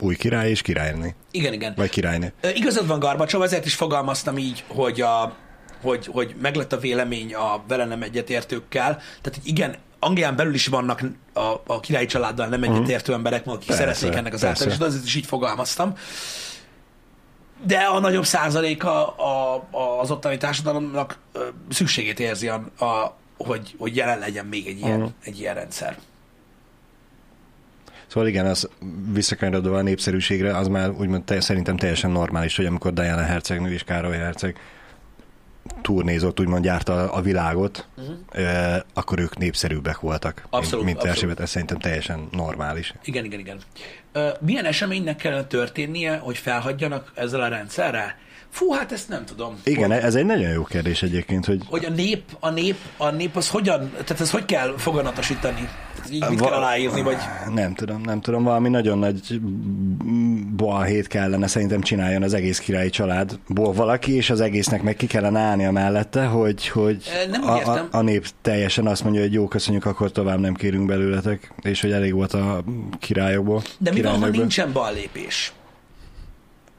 új király és királynő. igen, igen. Vagy királynő. Ö, Igazad van, Garbacsov, ezért is fogalmaztam így, hogy, a, hogy, hogy meglett a vélemény a vele nem egyetértőkkel. Tehát, hogy igen, Anglián belül is vannak a, a királyi családdal nem egyetértő emberek, akik Persze, szeretnék ennek az általános, azért is így fogalmaztam. De a nagyobb százaléka a, a, az ottani társadalomnak szükségét érzi, a, a, hogy, hogy jelen legyen még egy ilyen, Mhm. egy ilyen rendszer. Szóval igen, az visszakanyarodva a népszerűségre, az már úgymond te, szerintem teljesen normális, hogy amikor Diana hercegnő és Károly herceg turnézott, úgymond járta a világot, uh-huh. akkor ők népszerűbbek voltak. Abszolút, mint, mint. Erzsébet. Ez szerintem teljesen normális. Igen, igen, igen. Milyen eseménynek kellene történnie, hogy felhagyjanak ezzel a rendszerrel? Fú, hát ezt nem tudom. Igen, hogy, ez egy nagyon jó kérdés egyébként, hogy hogy a nép, a nép, a nép az hogyan, tehát ez hogy kell foganatosítani? Tehát így mit Va- kell aláírni, vagy... Nem tudom, nem tudom, valami nagyon nagy balhét kellene szerintem csináljon az egész királyi családból valaki, és az egésznek meg ki kellene állnia mellette, hogy, hogy nem a, a, a nép teljesen azt mondja, hogy jó, köszönjük, akkor tovább nem kérünk belőletek, és hogy elég volt a királyokból. De mi van, ha nincsen ballépés?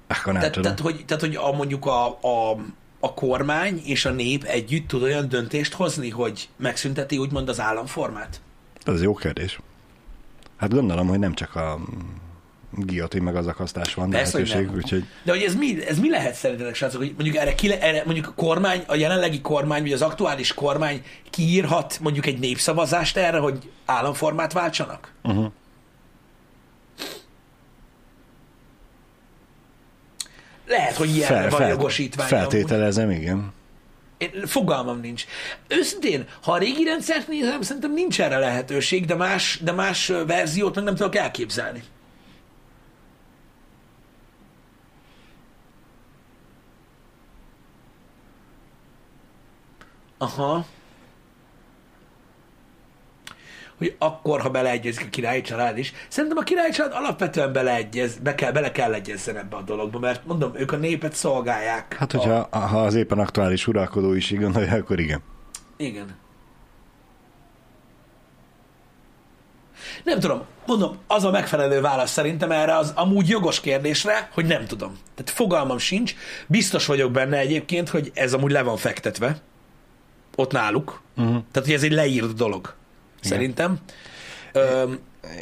Akkor nem Tehát, tudom. tehát, hogy, tehát, hogy a, mondjuk a, a, a kormány és a nép együtt tud olyan döntést hozni, hogy megszünteti úgymond az államformát? Ez jó kérdés. Hát gondolom, hogy nem csak a guillotine meg az akasztás van Persze, hogy lehetőség, nem. úgyhogy De hogy ez mi, ez mi lehet szerintetek, srácok, hogy mondjuk erre, ki, erre mondjuk a kormány, a jelenlegi kormány, vagy az aktuális kormány kiírhat mondjuk egy népszavazást erre, hogy államformát váltsanak? uh-huh. Lehet, hogy ilyenre van jogosítvány. amúgy. feltételezem, igen. Én, fogalmam nincs. Őszintén, ha a régi rendszert nézem, szerintem nincs erre lehetőség, de más, de más verziót meg nem tudok elképzelni. Aha. Hogy akkor, ha beleegyezik a királyi család is. Szerintem a királyi család alapvetően beleegyez, be kell, bele kell egyezzen ebbe a dologba, mert mondom, ők a népet szolgálják. Hát, a, hogyha ha az éppen aktuális uralkodó is így gondolja, akkor igen. igen. Nem tudom, mondom, az a megfelelő válasz szerintem erre az amúgy jogos kérdésre, hogy nem tudom. Tehát fogalmam sincs. Biztos vagyok benne egyébként, hogy ez amúgy le van fektetve. Ott náluk. Uh-huh. Tehát, hogy ez egy leírt dolog. Szerintem. Öm,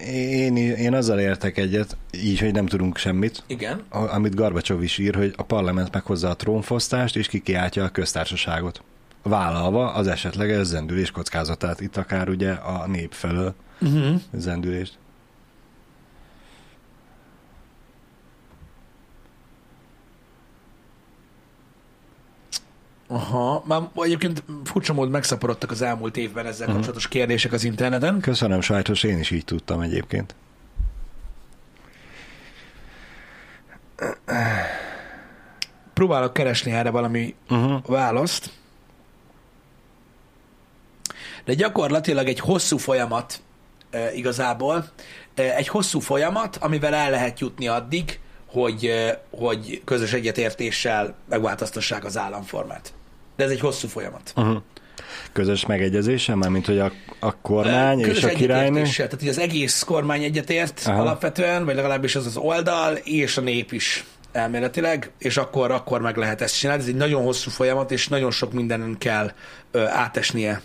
Én, én azzal értek egyet, így, hogy nem tudunk semmit, igen. amit Garbacsov is ír, hogy a parlament meghozza a trónfosztást, és kikiáltja a köztársaságot. Vállalva az esetleges zendülés kockázatát. Itt akár ugye a nép felől Uh-huh. zendülést. Aha, már egyébként furcsa módon megszaporodtak az elmúlt évben ezzel kapcsolatos kérdések az interneten. Köszönöm, sajtos én is így tudtam egyébként. Próbálok keresni erre valami Uh-huh. választ. De gyakorlatilag egy hosszú folyamat e, igazából, e, egy hosszú folyamat, amivel el lehet jutni addig, hogy, e, hogy közös egyetértéssel megváltoztassák az államformát. De ez egy hosszú folyamat. Uh-huh. Közös megegyezéssel, mármint hogy a, a kormány Közös és a királynő. Tehát, hogy az egész kormány egyetért Aha. alapvetően, vagy legalábbis az az oldal, és a nép is elméletileg, és akkor, akkor meg lehet ezt csinálni. Ez egy nagyon hosszú folyamat, és nagyon sok mindenen kell ö, átesnie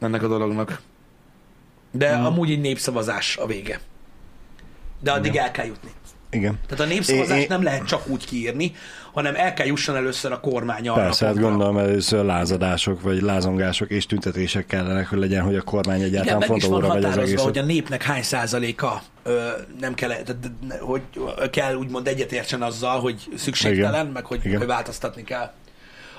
ennek a dolognak. De Mhm. amúgy egy népszavazás a vége. De addig Igen. el kell jutni. Igen. Tehát a népszavazást É- é- nem lehet csak úgy kiírni, hanem el kell jusson először a kormány arra. Persze, hát gondolom először lázadások, vagy lázongások és tüntetések kellenek, hogy legyen, hogy a kormány egyáltalán fontolóra vegy az egészet. hogy a népnek hány százaléka ö, nem kell, hogy kell úgymond egyetértsen azzal, hogy szükségtelen, Igen. meg hogy, Igen. hogy változtatni kell.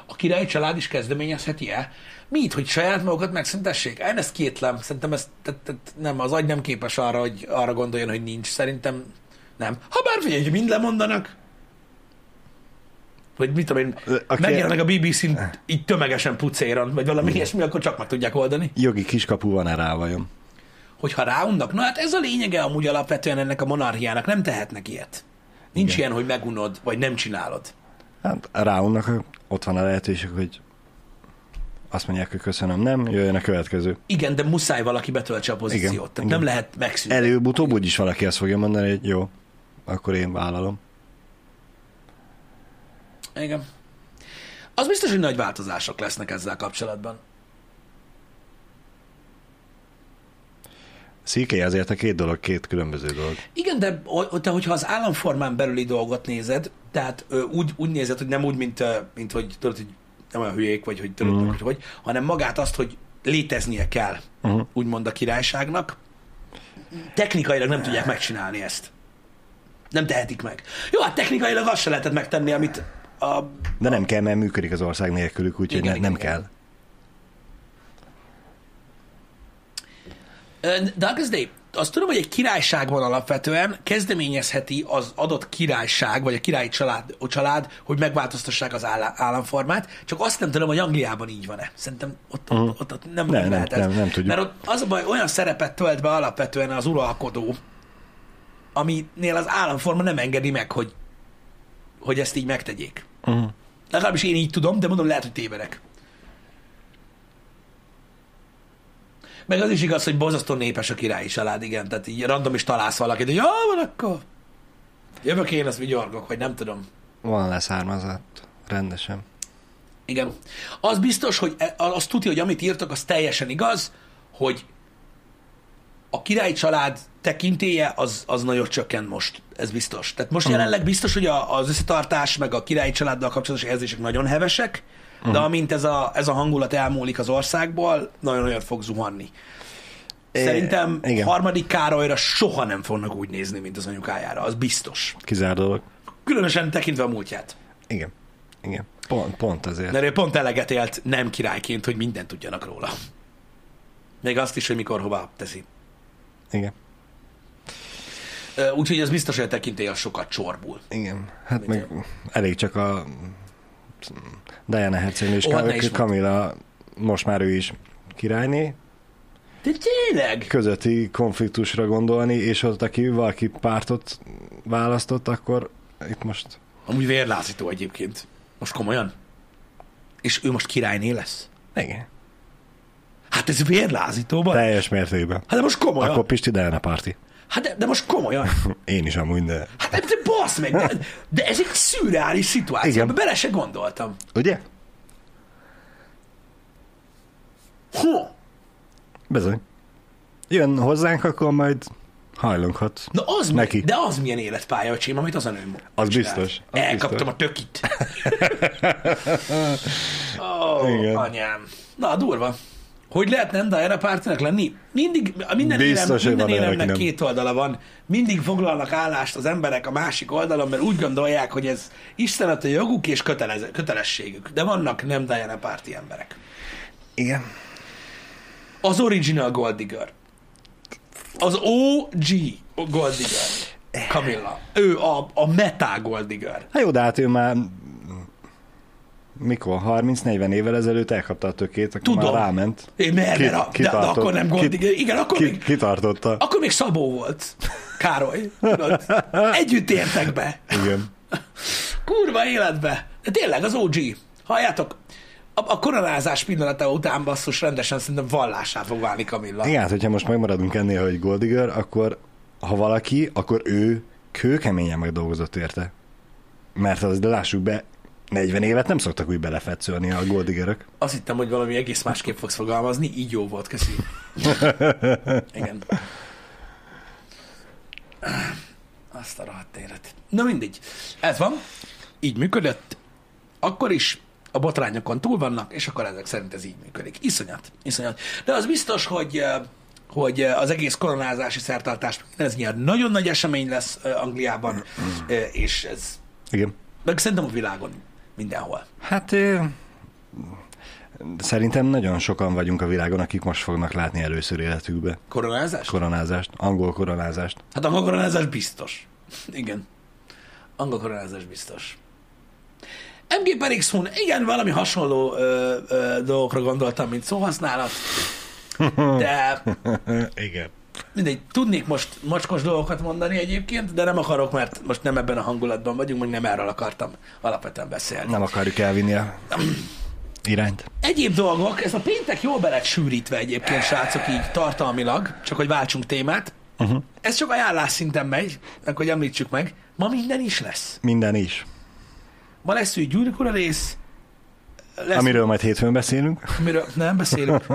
A királyi család is kezdeményezheti-e? Mit, hogy saját magukat megszüntessék? Én ezt kétlem. Szerintem ez, tehát, tehát nem, az agy nem képes arra, hogy arra gondoljon, hogy nincs. Szerintem nem. Ha bár figyelj, hogy mind lemondanak, vagy mit tudom én, Aki- megjelennek a BBC-n így tömegesen pucéron, vagy valami ilyesmi, akkor csak meg tudják oldani. Jogi kiskapu van-e rá vajon? Hogyha ráunnak, na hát ez a lényege amúgy alapvetően ennek a monarchiának, nem tehetnek ilyet. Nincs Igen. ilyen, hogy megunod, vagy nem csinálod. Hát ráunnak, ott van a lehetőség, hogy azt mondják, hogy köszönöm, nem, jöjjön a következő. Igen, de muszáj valaki betöltse a pozíciót. Igen, Tehát igen. nem lehet megszűnni. Előbb-utóbb úgyis valaki azt fogja mondani, hogy jó, akkor én vállalom. Igen. Az biztos, hogy nagy változások lesznek ezzel kapcsolatban. Szíké azért a két dolog, két különböző dolog. Igen, de te, hogyha az államformán belüli dolgot nézed, tehát úgy, úgy nézed, hogy nem úgy, mint, mint hogy tudod, hogy nem olyan hülyék, vagy hogy tudod, mm. hogy, hogy, hanem magát azt, hogy léteznie kell, Uh-huh. úgymond a királyságnak. Technikailag nem tudják megcsinálni ezt. Nem tehetik meg. Jó, hát technikailag azt se lehetett megtenni, amit a... De nem kell, mert működik az ország nélkülük, úgyhogy Igen, ne, nem igen. kell. De Day, azt tudom, hogy egy királyságban alapvetően kezdeményezheti az adott királyság, vagy a királyi család, a család hogy megváltoztassák az államformát, csak azt nem tudom, hogy Angliában így van-e. Szerintem ott, ott, ott, ott nem. Nem, nem, nem, lehet ez. nem, nem tudjuk. Mert ott az a baj, olyan szerepet tölt be alapvetően az uralkodó, aminél az államforma nem engedi meg, hogy, hogy ezt így megtegyék. Uh-huh. Legalábbis én így tudom, de mondom, lehet, hogy tévedek. Meg az is igaz, hogy borzasztó népes a királyi család, igen. Tehát így random is találsz valakit, hogy jó, van akkor. Jövök én, azt vigyorgok, vagy nem tudom. Van leszármazott, rendesen. Igen. Az biztos, hogy e- azt tudja, hogy amit írtak, az teljesen igaz, hogy a királyi család tekintélye az, az nagyon csökkent most. Ez biztos. Tehát most jelenleg biztos, hogy a, az összetartás, meg a királyi családdal kapcsolatos érzések nagyon hevesek, de amint ez a, ez a hangulat elmúlik az országból, nagyon-nagyon fog zuhanni. Szerintem É, igen. harmadik Károlyra soha nem fognak úgy nézni, mint az anyukájára. Az biztos. Kizár dolog. Különösen tekintve a múltját. Igen. Igen. Pont, pont ezért. Mert ő pont eleget élt nem királyként, hogy mindent tudjanak róla. Még azt is, hogy mikor hova teszi. Igen. Úgyhogy ez biztos, hogy a tekintély az sokat csorbul. Igen. Hát Mit meg elég csak a Diana hercegnő és Ó, ne Ka- is mondd. Camilla, most már ő is királyné, De tényleg? közötti konfliktusra gondolni, és ott aki valaki pártot választott, akkor itt most Amúgy vérlázító egyébként. Most komolyan? És ő most királyné lesz? igen. Hát ez vérlázító, van. Teljes mértékben. Hát de most komolyan. Akkor Pisti Diana parti. Hát de, de most komolyan. Én is amúgy, de... Hát de, de bassz meg, de, de ez egy szürreális szituáció, Igen. Bele se gondoltam. Ugye? Hú, Bizony. Jön hozzánk, akkor majd hajlonghat. na az Neki. Mi, de az milyen életpálya, öcsém, amit az a nő Az csinált. biztos, az Elkaptam biztos. a tökit. Ó, Igen. anyám. Na, durva. Hogy lehet nem Diana pártinak lenni? Mindig, minden, Biztos, élem, minden élemnek nem. két oldala van. Mindig foglalnak állást az emberek a másik oldalon, mert úgy gondolják, hogy ez Isten a joguk és kötelez, kötelességük. De vannak nem Diana párti emberek. Igen. Az original Gold Digger. Az OG Gold Digger. Camilla. Ő a, a meta Gold Digger. Hát jó, de hát ő már mikor? 30-40 évvel ezelőtt elkapta a tökét, akkor Tudom. már ráment. Én mert, Ki- mert de, de akkor nem Gold Ki-. Igen, akkor Ki, még, kitartotta. akkor még Szabó volt. Károly. Tudod? Együtt értek be. Igen. Kurva életbe. De tényleg az OG. Halljátok? A, a koronázás pillanata után basszus rendesen szerintem vallásá fog válni Camilla. Igen, hát hogyha most megmaradunk ennél, hogy Goldiger, akkor ha valaki, akkor ő kőkeményen megdolgozott érte. Mert az, de lássuk be, 40 évet nem szoktak úgy belefetszölni a goldigerök. Azt hittem, hogy valami egész másképp fogsz fogalmazni, így jó volt, köszi. Igen. Azt a rohadt élet. Na mindegy. Ez van. Így működött. Akkor is a botrányokon túl vannak, és akkor ezek szerint ez így működik. Iszonyat. Iszonyat. De az biztos, hogy eh, hogy eh, az egész koronázási szertartás, ez nyilván nagyon nagy esemény lesz eh, Angliában, eh, és ez, Igen. meg szerintem a világon mindenhol. Hát szerintem nagyon sokan vagyunk a világon, akik most fognak látni először életükbe Koronázás? koronázást, angol koronázást. Hát angol koronázás biztos. Igen. Angol koronázás biztos. MG per X igen, valami hasonló ö, ö, dolgokra gondoltam, mint szóhasználat, de Igen. Mindegy, tudnék most mocskos dolgokat mondani egyébként, de nem akarok, mert most nem ebben a hangulatban vagyunk, meg nem erről akartam alapvetően beszélni. Nem akarjuk elvinni a irányt. Egyéb dolgok, ez a péntek jól be lett sűrítve egyébként, srácok, így tartalmilag, csak hogy váltsunk témát. Uh-huh. Ez csak ajánlás szinten megy, meg hogy említsük meg. Ma minden is lesz. Minden is. Ma lesz új Gyűrűk Ura rész, lesz, Amiről majd hétfőn beszélünk. amiről nem beszélünk.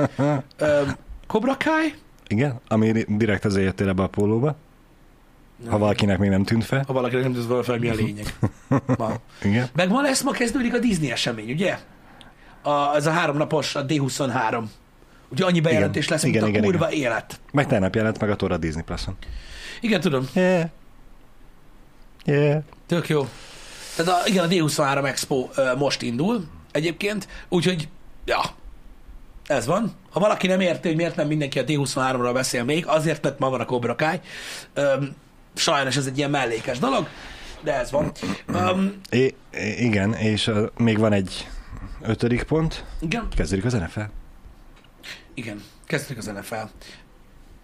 Ö, Cobra Kai, Igen, ami direkt azért jöttél ebbe a pólóba. Ha valakinek még nem tűnt fel. ha valakinek nem volna fel, mi a lényeg. Ma. Igen. Meg ma lesz, ma kezdődik a Disney esemény, ugye? A, ez a háromnapos, a D23. Ugye annyi bejelentés lesz, mint Igen, a igen, kurva élet. Meg tegnap jelent meg a Tora Disney Plus-on. Igen, tudom. Yeah. Yeah. Tök jó. Tehát a, igen, a D23 Expo ö, most indul egyébként, úgyhogy, ja, ez van. Ha valaki nem érti, hogy miért nem mindenki a D23-ról beszél még, azért, mert ma van a Cobra Kai. Öm, sajnos ez egy ilyen mellékes dolog, de ez van. Öm, I- igen, és uh, még van egy ötödik pont. igen, Kezdődik az NFL. igen, kezdjük az NFL.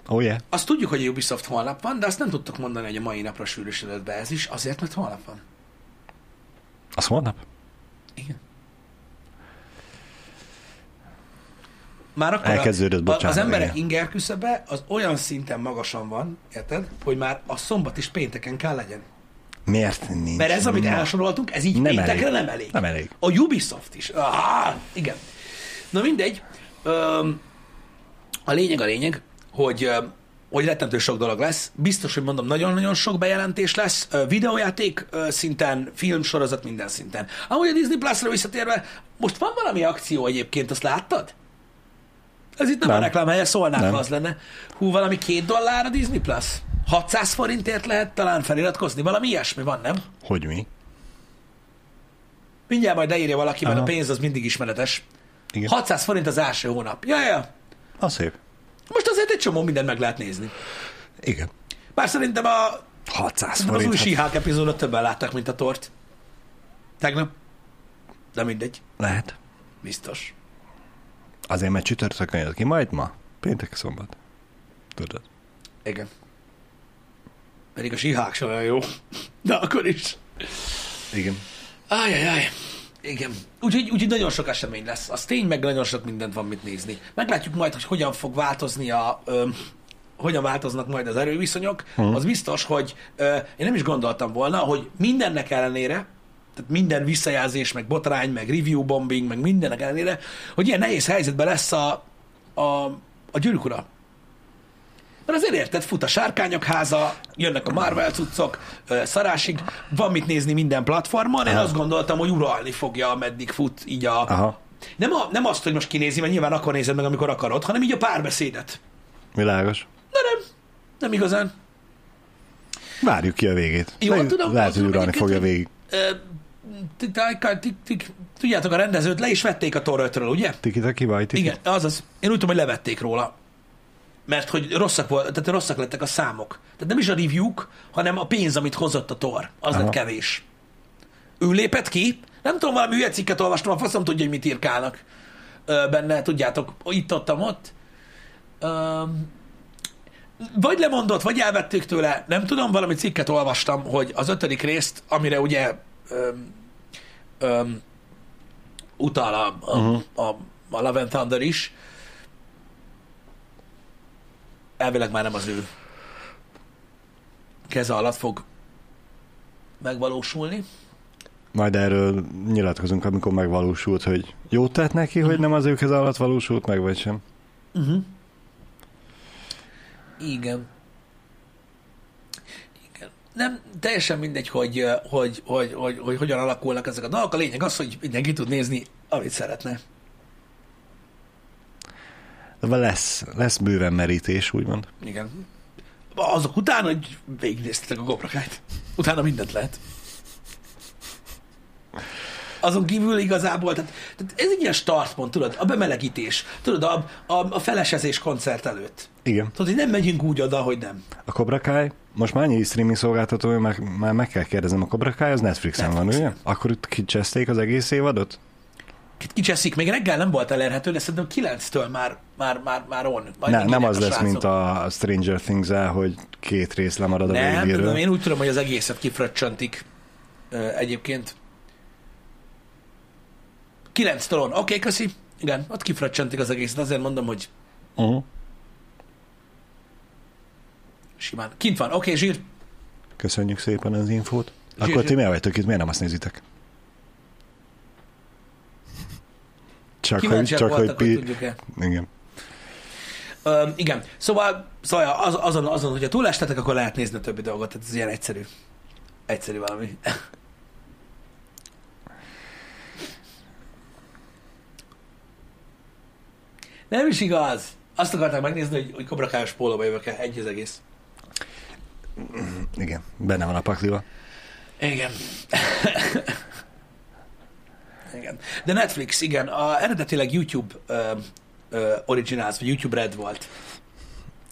Oh yeah. Azt tudjuk, hogy a Ubisoft holnap van, de azt nem tudtuk mondani, hogy a mai napra sűrűsödött be ez is, azért, mert holnap van. Az holnap? Igen. Már akkor Elkezdődött, a, bocsánat, az emberek igen. inger küszöbe az olyan szinten magasan van, érted, hogy már a szombat is pénteken kell legyen. Miért nincs? Mert ez, amit Ma. elsoroltunk, ez így Nem péntekre elég. nem elég. Nem elég. A Ubisoft is. Ah, igen. Na mindegy. Öm, a lényeg a lényeg, hogy hogy rettentő sok dolog lesz. Biztos, hogy mondom, nagyon-nagyon sok bejelentés lesz. Videójáték szinten, filmsorozat minden szinten. Amúgy a Disney Plus-ra visszatérve, most van valami akció egyébként, azt láttad? Ez itt nem, nem. A reklám helye, szólnák, Nem. ha az lenne. Hú, valami két dollár a Disney Plus? 600 forintért lehet talán feliratkozni? Valami ilyesmi van, nem? Hogy mi? Mindjárt majd leírja valaki, mert a pénz az mindig ismeretes. Igen. 600 forint az első hónap. Ja, ja. Az szép. Most azért egy csomó mindent meg lehet nézni. Igen. Bár szerintem a, 600 az forint. új hát síhák epizódot többen látták, mint a tort. Tegnap. De mindegy. Lehet. Biztos. Azért, mert csütörtökön jött ki, majd ma. Péntek, szombat. Tudod. Igen. Pedig a síhák sem olyan jó. De akkor is. Igen. Ájjájjáj. Igen. Úgyhogy, úgyhogy nagyon sok esemény lesz. Az tény, meg nagyon sok mindent van mit nézni. Meglátjuk majd, hogy hogyan fog változni a... Ö, hogyan változnak majd az erőviszonyok. Mhm. Az biztos, hogy ö, én nem is gondoltam volna, hogy mindennek ellenére, tehát minden visszajelzés, meg botrány, meg review bombing, meg mindennek ellenére, hogy ilyen nehéz helyzetben lesz a, a, a gyűrűk ura. Mert azért érted, fut a sárkányok háza, jönnek a Marvel cuccok, szarásig, van mit nézni minden platformon, én Aha. azt gondoltam, hogy uralni fogja, ameddig fut így a... Aha. Nem, a, nem azt, hogy most kinézi, mert nyilván akkor nézed meg, amikor akarod, hanem így a párbeszédet. Világos. De nem, nem igazán. Várjuk ki a végét. Jó, Meg tudom, Lehet, hogy uralni fogja végig. Tudjátok, a rendezőt le is vették a Tor 5-ről, ugye? Tiki? Igen, azaz. Én úgy tudom, hogy levették róla. Mert hogy rosszak, volt, tehát rosszak lettek a számok. Tehát nem is a review hanem a pénz, amit hozott a Tor. Az Aha. lett kevés. Ő lépett ki, nem tudom, valami hülye cikket olvastam, a faszom tudja, hogy mit írkálnak benne, tudjátok, itt, ott, ott. Vagy lemondott, vagy elvettük tőle, nem tudom, valami cikket olvastam, hogy az ötödik részt, amire ugye öm, öm, utal a, a, Mhm. uh-huh. a, a Love and Thunder is, elvileg már nem az ő keze alatt fog megvalósulni. Majd erről nyilatkozunk, amikor megvalósult, hogy jót tett neki, hogy nem az őkhez alatt valósult meg, vagy sem. Uh-huh. Igen. Nem teljesen mindegy, hogy, hogy, hogy, hogy, hogy, hogy hogyan alakulnak ezek a dolgok. A lényeg az, hogy mindenki tud nézni, amit szeretne. De lesz, lesz bőven merítés, úgymond. Igen. Azok után, hogy végignéztetek a gobrakájt. Utána mindent lehet. Azon kívül igazából, tehát, tehát ez egy ilyen startpont, tudod, a bemelegítés, tudod, a, a, a felesezés koncert előtt. Igen. Tudod, hogy nem megyünk úgy oda, hogy nem. A Cobra Kai, most már annyi streaming szolgáltató, hogy már, már meg kell kérdezem, a Cobra Kai az Netflixen Netflixen. van, ugye? Akkor itt kicseszték az egész évadot? Kicseszik, még reggel nem volt elérhető, de szerintem 9-től már, már, már, már on. Majd Ne, nem az lesz, srácok. mint a Stranger things hogy két rész lemarad a Nem, végéről. tudom, én úgy tudom, hogy az egészet kifröccsantik ö, egyébként. 9 től on. Oké, okay, köszi. Igen, ott kifröccsantik az egészet. Azért mondom, hogy Uh-huh. simán. Kint van. Oké, okay, zsír. Köszönjük szépen az infót. Zsír, Akkor zsír. ti miért vagytok itt? Miért nem azt nézitek? Csak hogy, csak hogy voltak, hogy pi... tudjuk-e. Igen. Ö, igen, szóval, szóval az, azon, azon, hogyha túlestetek, akkor lehet nézni a többi dolgot, tehát ez ilyen egyszerű. Egyszerű valami. Nem is igaz. Azt akarták megnézni, hogy, hogy kobrakályos pólóba jövök-e. Egy az egész. Igen, benne van a pakliba. Igen. igen. De Netflix, igen, a, eredetileg YouTube ö, ö, Originals, vagy YouTube Red volt.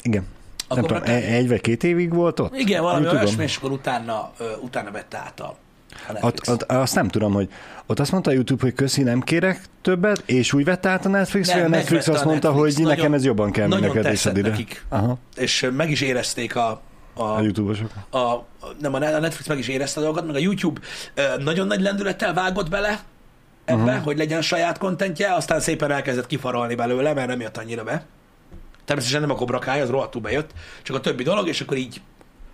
Igen. A nem tudom, egy vagy két évig volt ott? Igen, valami olyasmi, és akkor utána, ö, utána vette át a. Ott, ott, azt nem tudom, hogy ott azt mondta a YouTube, hogy köszi, nem kérek többet, és úgy vette át a Netflix, Nem, vagy a Netflix azt a mondta, Netflix. hogy Nagyon- nekem ez jobban kell, nagyon neked, és ide. nekik. Aha, és meg is érezték a, a, a YouTube-osok. a, nem, a Netflix meg is érezte a dolgot, meg a YouTube nagyon nagy lendülettel vágott bele ebbe, uh-huh. hogy legyen saját kontentje, aztán szépen elkezdett kifarolni belőle, mert nem jött annyira be. Természetesen nem a Cobra Kai, az rohadtul bejött, csak a többi dolog, és akkor így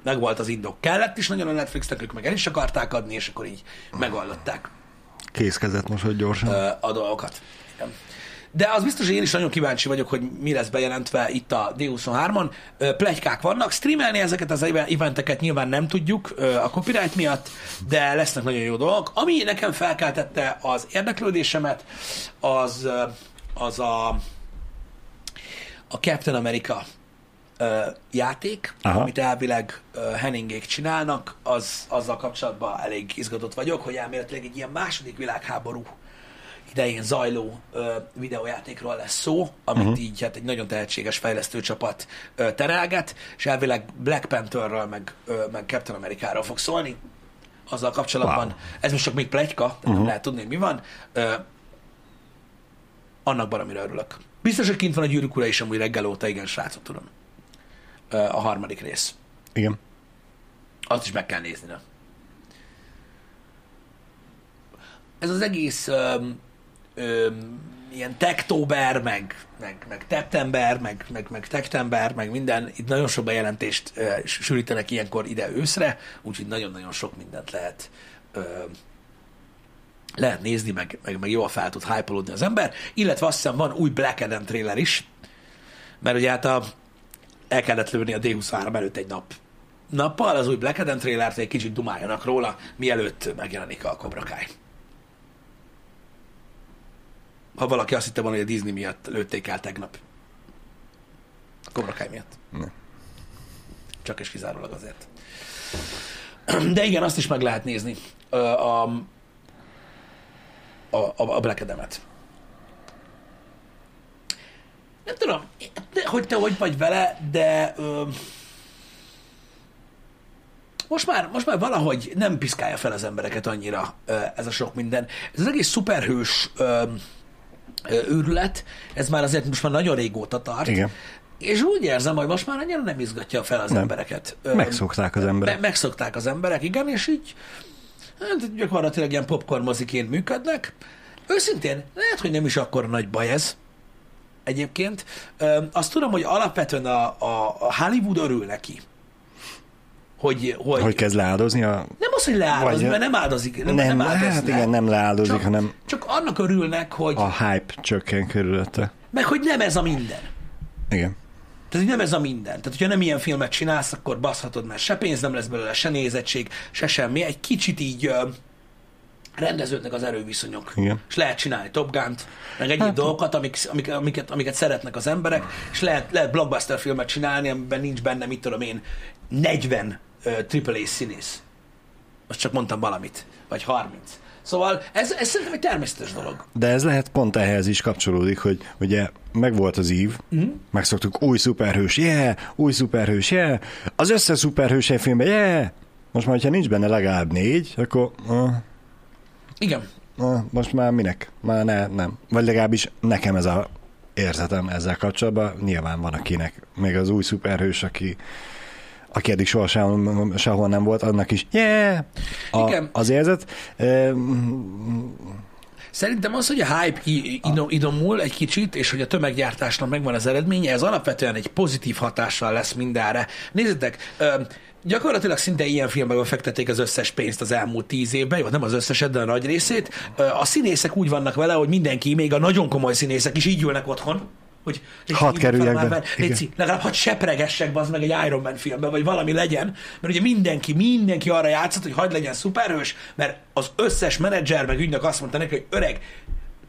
megvolt az indok. Kellett is nagyon a Netflixnek, ők meg el is akarták adni, és akkor így megoldották Készkezett most, hogy gyorsan. a dolgokat. Igen. De az biztos, hogy én is nagyon kíváncsi vagyok, hogy mi lesz bejelentve itt a D23-on. Ö, Plegykák vannak, streamelni ezeket az even- eventeket nyilván nem tudjuk a copyright miatt, de lesznek nagyon jó dolgok. Ami nekem felkeltette az érdeklődésemet, az, az a, a Captain America ö, játék, Aha. Amit elvileg ö, Henningék csinálnak, az, azzal kapcsolatban elég izgatott vagyok, hogy elméletileg egy ilyen második világháború idején zajló ö, videójátékról lesz szó, amit uh-huh. így hát egy nagyon tehetséges fejlesztőcsapat ö, terelget, és elvileg Black Pantherről meg, ö, meg Captain Amerikáról fog szólni. Azzal kapcsolatban, Wow. ez most csak még plegyka, tehát uh-huh. nem lehet tudni, hogy mi van. Ö, annak baromira örülök. Biztos, hogy kint van a gyűrűk ura is amúgy reggel óta, igen, srácok, tudom. A harmadik rész. Igen. Azt is meg kell nézni, nem? Ez az egész öm, öm, ilyen tektóber, meg, meg, meg teptember, meg, meg, meg tektember, meg minden, itt nagyon sok bejelentést ö, sűrítenek ilyenkor ide őszre, úgyhogy nagyon-nagyon sok mindent lehet ö, lehet nézni, meg, meg, meg jól fel tud hype az ember, illetve azt hiszem van új Black Adam trailer is, mert ugye hát a, el kellett lőni a D23 előtt egy nap nappal az új Black Adam trailert, egy kicsit dumáljanak róla, mielőtt megjelenik a Cobra Kai. Ha valaki azt hitte volna, hogy a Disney miatt lőtték el tegnap. A Cobra Kai miatt. Ne. Csak és kizárólag azért. De igen, azt is meg lehet nézni. A, a, a a Black Adam-et. Nem tudom, hogy te hogy vagy vele, de ö, most már, most már valahogy nem piszkálja fel az embereket annyira ez a sok minden. Ez az egész szuperhős ö, ö, őrület, ez már azért most már nagyon régóta tart. Igen. És úgy érzem, hogy most már annyira nem izgatja fel az Nem. embereket. Ö, Megszokták az emberek. Me- megszokták az emberek, igen, és így hát, gyakorlatilag ilyen popcorn moziként működnek. Őszintén, lehet, hogy nem is akkor nagy baj ez egyébként. Azt tudom, hogy alapvetően a, a, a Hollywood örül neki, hogy, hogy, Hogy kezd leáldozni a... nem az, hogy leáldozni, Vagy- mert nem áldozik. Nem, Nem, nem hát áldoz le. igen, nem leáldozik, csak, hanem Csak annak örülnek, hogy, a hype csökken körülötte. meg hogy nem ez a minden. Igen. Tehát, hogy nem ez a minden. Tehát, hogyha nem ilyen filmet csinálsz, akkor baszhatod, mert se pénz nem lesz belőle, se nézettség, se semmi. Egy kicsit így rendeződnek az erőviszonyok. Igen. És lehet csinálni Top Gun-t, meg egyéb Hát- dolgokat, amik, amik, amiket, amiket szeretnek az emberek, és lehet, lehet blockbuster filmet csinálni, amiben nincs benne, mit tudom én, 40 uh, AAA színész. Most csak mondtam valamit. Vagy 30. Szóval ez, ez szerintem egy természetes dolog. De ez lehet pont ehhez is kapcsolódik, hogy ugye megvolt az ív, mm. megszoktuk új szuperhős, yeah, új szuperhős, yeah, az összes szuperhős filmben, yeah. Most már, hogyha nincs benne legalább négy, akkor uh, Igen. uh, most már minek? Már ne, nem. Vagy legalábbis nekem ez a érzetem ezzel kapcsolatban. Nyilván van akinek, még az új szuperhős, aki aki eddig soha sehol, sehol nem volt, annak is, yeah, a, Igen. az érzet. Uh, Szerintem az, hogy a hype idomul egy kicsit, és hogy a tömeggyártásnak megvan az eredménye, ez alapvetően egy pozitív hatással lesz mindenre. Nézzétek, gyakorlatilag szinte ilyen filmekben fektették az összes pénzt az elmúlt tíz évben, vagy nem az összeset, de a nagy részét. A színészek úgy vannak vele, hogy mindenki, még a nagyon komoly színészek is így ülnek otthon, hogy fel kerüljek be. légy, legalább hadd sepregessek az meg egy Iron Man filmben, vagy valami legyen, mert ugye mindenki, mindenki arra játszott, hogy hagyd legyen szuperhős, mert az összes menedzser meg ügynök azt mondta neki, hogy öreg,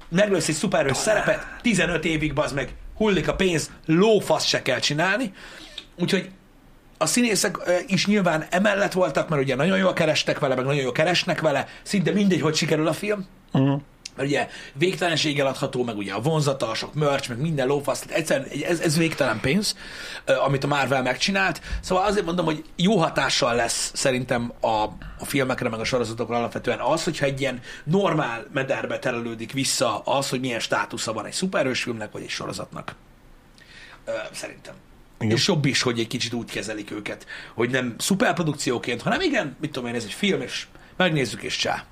meglősz egy szuperhős szerepet, 15 évig bazd meg, hullik a pénz, lófasz se kell csinálni. Úgyhogy a színészek is nyilván emellett voltak, mert ugye nagyon jól kerestek vele, meg nagyon jól keresnek vele, szinte mindegy, hogy sikerül a film. uh, Mert ugye végtelenséggel adható, meg ugye a vonzata, a sok merch, meg minden lófasz, egyszerűen ez, ez végtelen pénz, amit a Marvel megcsinált. Szóval azért mondom, hogy jó hatással lesz szerintem a, a filmekre, meg a sorozatokra alapvetően az, hogyha egy ilyen normál mederbe terelődik vissza az, hogy milyen státusza van egy szuperhős filmnek, vagy egy sorozatnak. Szerintem. Igen. És jobb is, hogy egy kicsit úgy kezelik őket, hogy nem szuperprodukcióként, hanem igen, mit tudom én, ez egy film, és megnézzük, és csá.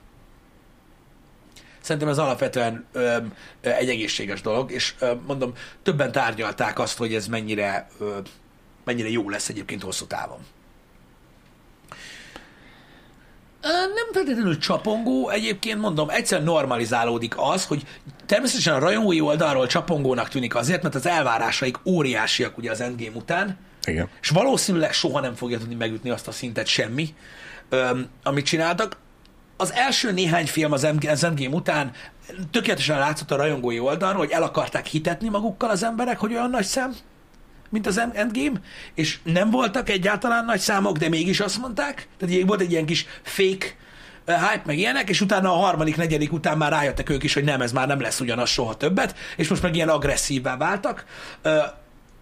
Szerintem ez alapvetően ö, egy egészséges dolog, és ö, mondom, többen tárgyalták azt, hogy ez mennyire, ö, mennyire jó lesz egyébként hosszú távon. Ö, Nem feltétlenül csapongó, egyébként mondom, egyszer normalizálódik az, hogy természetesen a rajongói oldalról csapongónak tűnik azért, mert az elvárásaik óriásiak ugye az Endgame után, igen. és valószínűleg soha nem fogja tudni megütni azt a szintet semmi, amit csináltak. Az első néhány film az Endgame, után tökéletesen látszott a rajongói oldalon, hogy el akarták hitetni magukkal az emberek, hogy olyan nagy szám, mint az End- Endgame, és nem voltak egyáltalán nagy számok, de mégis azt mondták. Tehát volt egy ilyen kis fake ö, hype, meg ilyenek, és utána a harmadik, negyedik után már rájöttek ők is, hogy nem, ez már nem lesz ugyanaz soha többet, és most meg ilyen agresszívvá váltak. Ö,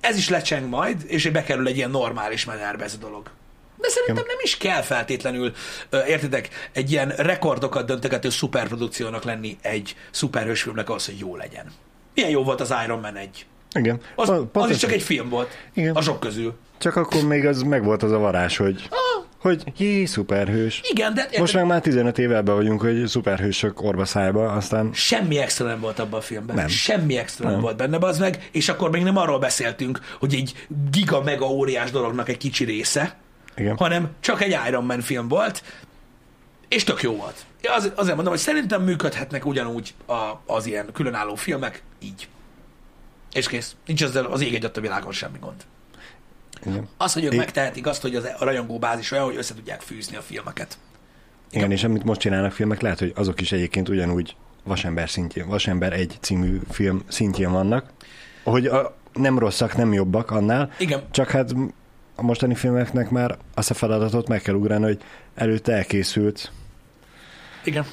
Ez is lecseng majd, és bekerül egy ilyen normális mederbe ez a dolog. De szerintem nem is kell feltétlenül, ö, értitek, egy ilyen rekordokat döntegető szuperprodukciónak lenni egy szuperhős filmnek ahhoz, hogy jó legyen. Milyen jó volt az Iron Man 1? Igen. Az, Pont- az is csak egy film volt. Igen. A sok közül. Csak akkor még az megvolt az a varázs, hogy, Ah, hogy jé, szuperhős. igen, de Most meg már 15 éve ebben vagyunk, hogy szuperhősök orba szájba, aztán semmi extra nem volt abban a filmben. Nem. Semmi extra nem. Nem. volt benne, az meg, és akkor még nem arról beszéltünk, hogy egy giga mega óriás dolognak egy kicsi része, igen. hanem csak egy Iron Man film volt, és tök jó volt. Az, azért mondom, hogy szerintem működhetnek ugyanúgy a, az ilyen különálló filmek, így. És kész. Nincs ezzel az ég egyet a világon semmi gond. Igen. Az, hogy ők É- megtehetik azt, hogy az, a rajongó bázis olyan, hogy össze tudják fűzni a filmeket. Igen, és amit most csinálnak filmek, lehet, hogy azok is egyébként ugyanúgy Vasember szintjén, Vasember egy című film szintjén vannak, hogy a, nem rosszak, nem jobbak annál, Igen. csak hát a mostani filmeknek már azt a feladatot meg kell ugrani, hogy előtte elkészült Igen.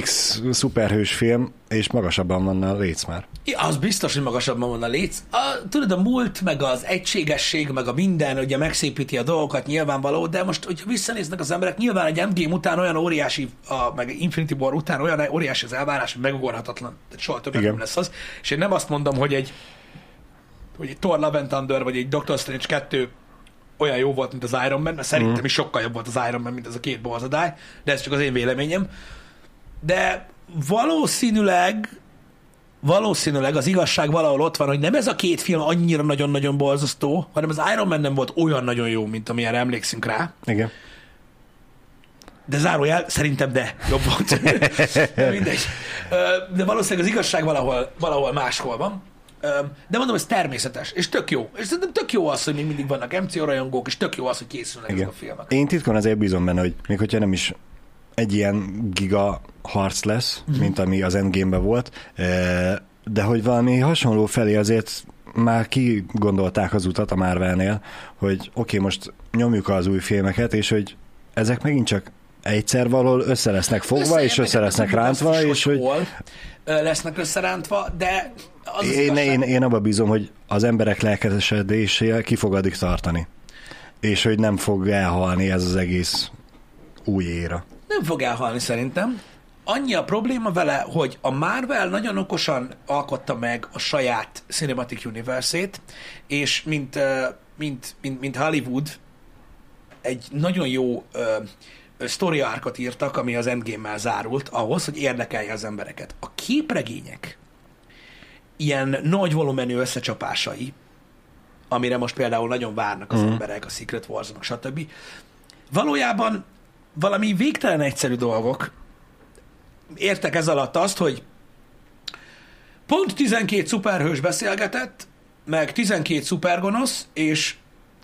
X szuperhős film, és magasabban van a léc már. Ja, az biztos, hogy magasabban van a léc. A, tudod, a múlt, meg az egységesség, meg a minden, ugye megszépíti a dolgokat nyilvánvaló, de most, hogyha visszanéznek az emberek, nyilván egy Endgame után olyan óriási, a, meg Infinity War után olyan óriási az elvárás, hogy megugorhatatlan. Tehát soha többet Igen. nem lesz az. És én nem azt mondom, hogy egy, hogy egy Thor Love and Thunder, vagy egy Doctor Strange 2 olyan jó volt, mint az Iron Man, mert szerintem Mhm. is sokkal jobb volt az Iron Man, mint az a két borzadály, de ez csak az én véleményem. De valószínűleg valószínűleg az igazság valahol ott van, hogy nem ez a két film annyira nagyon-nagyon borzasztó, hanem az Iron Man nem volt olyan nagyon jó, mint amilyen emlékszünk rá. Igen. De zárójel, szerintem de jobb volt. de mindegy. De valószínűleg az igazság valahol, valahol máshol van. De mondom, ez természetes, és tök jó. És szerintem tök jó az, hogy még mindig vannak MCU rajongók, és tök jó az, hogy készülnek ezek Igen. a filmek. Én titkon azért bízom benne, hogy még hogyha nem is egy ilyen giga harc lesz, Mhm. mint ami az endgame volt, eh, de hogy valami hasonló felé azért már kigondolták az utat a Marvelnél, hogy oké, okay, most nyomjuk az új filmeket, és hogy ezek megint csak egyszer valahol össze lesznek fogva, és össze lesznek Tudjuk azt rántva, is, és hogy hol lesznek összerántva, de az, én, igazság- én, én abban bízom, hogy az emberek lelkesedésével ki fog addig tartani. És hogy nem fog elhalni ez az egész új éra. Nem fog elhalni szerintem. Annyi a probléma vele, hogy a Marvel nagyon okosan alkotta meg a saját Cinematic Universe-ét, és mint, mint, mint, mint Hollywood egy nagyon jó story arcot írtak, ami az Endgame-mel zárult, ahhoz, hogy érdekelje az embereket. A képregények ilyen nagy volumenű összecsapásai, amire most például nagyon várnak az Mhm. emberek, a Secret wars stb. Valójában valami végtelen egyszerű dolgok. Értek ez alatt azt, hogy pont 12 szuperhős beszélgetett, meg 12 szupergonosz, és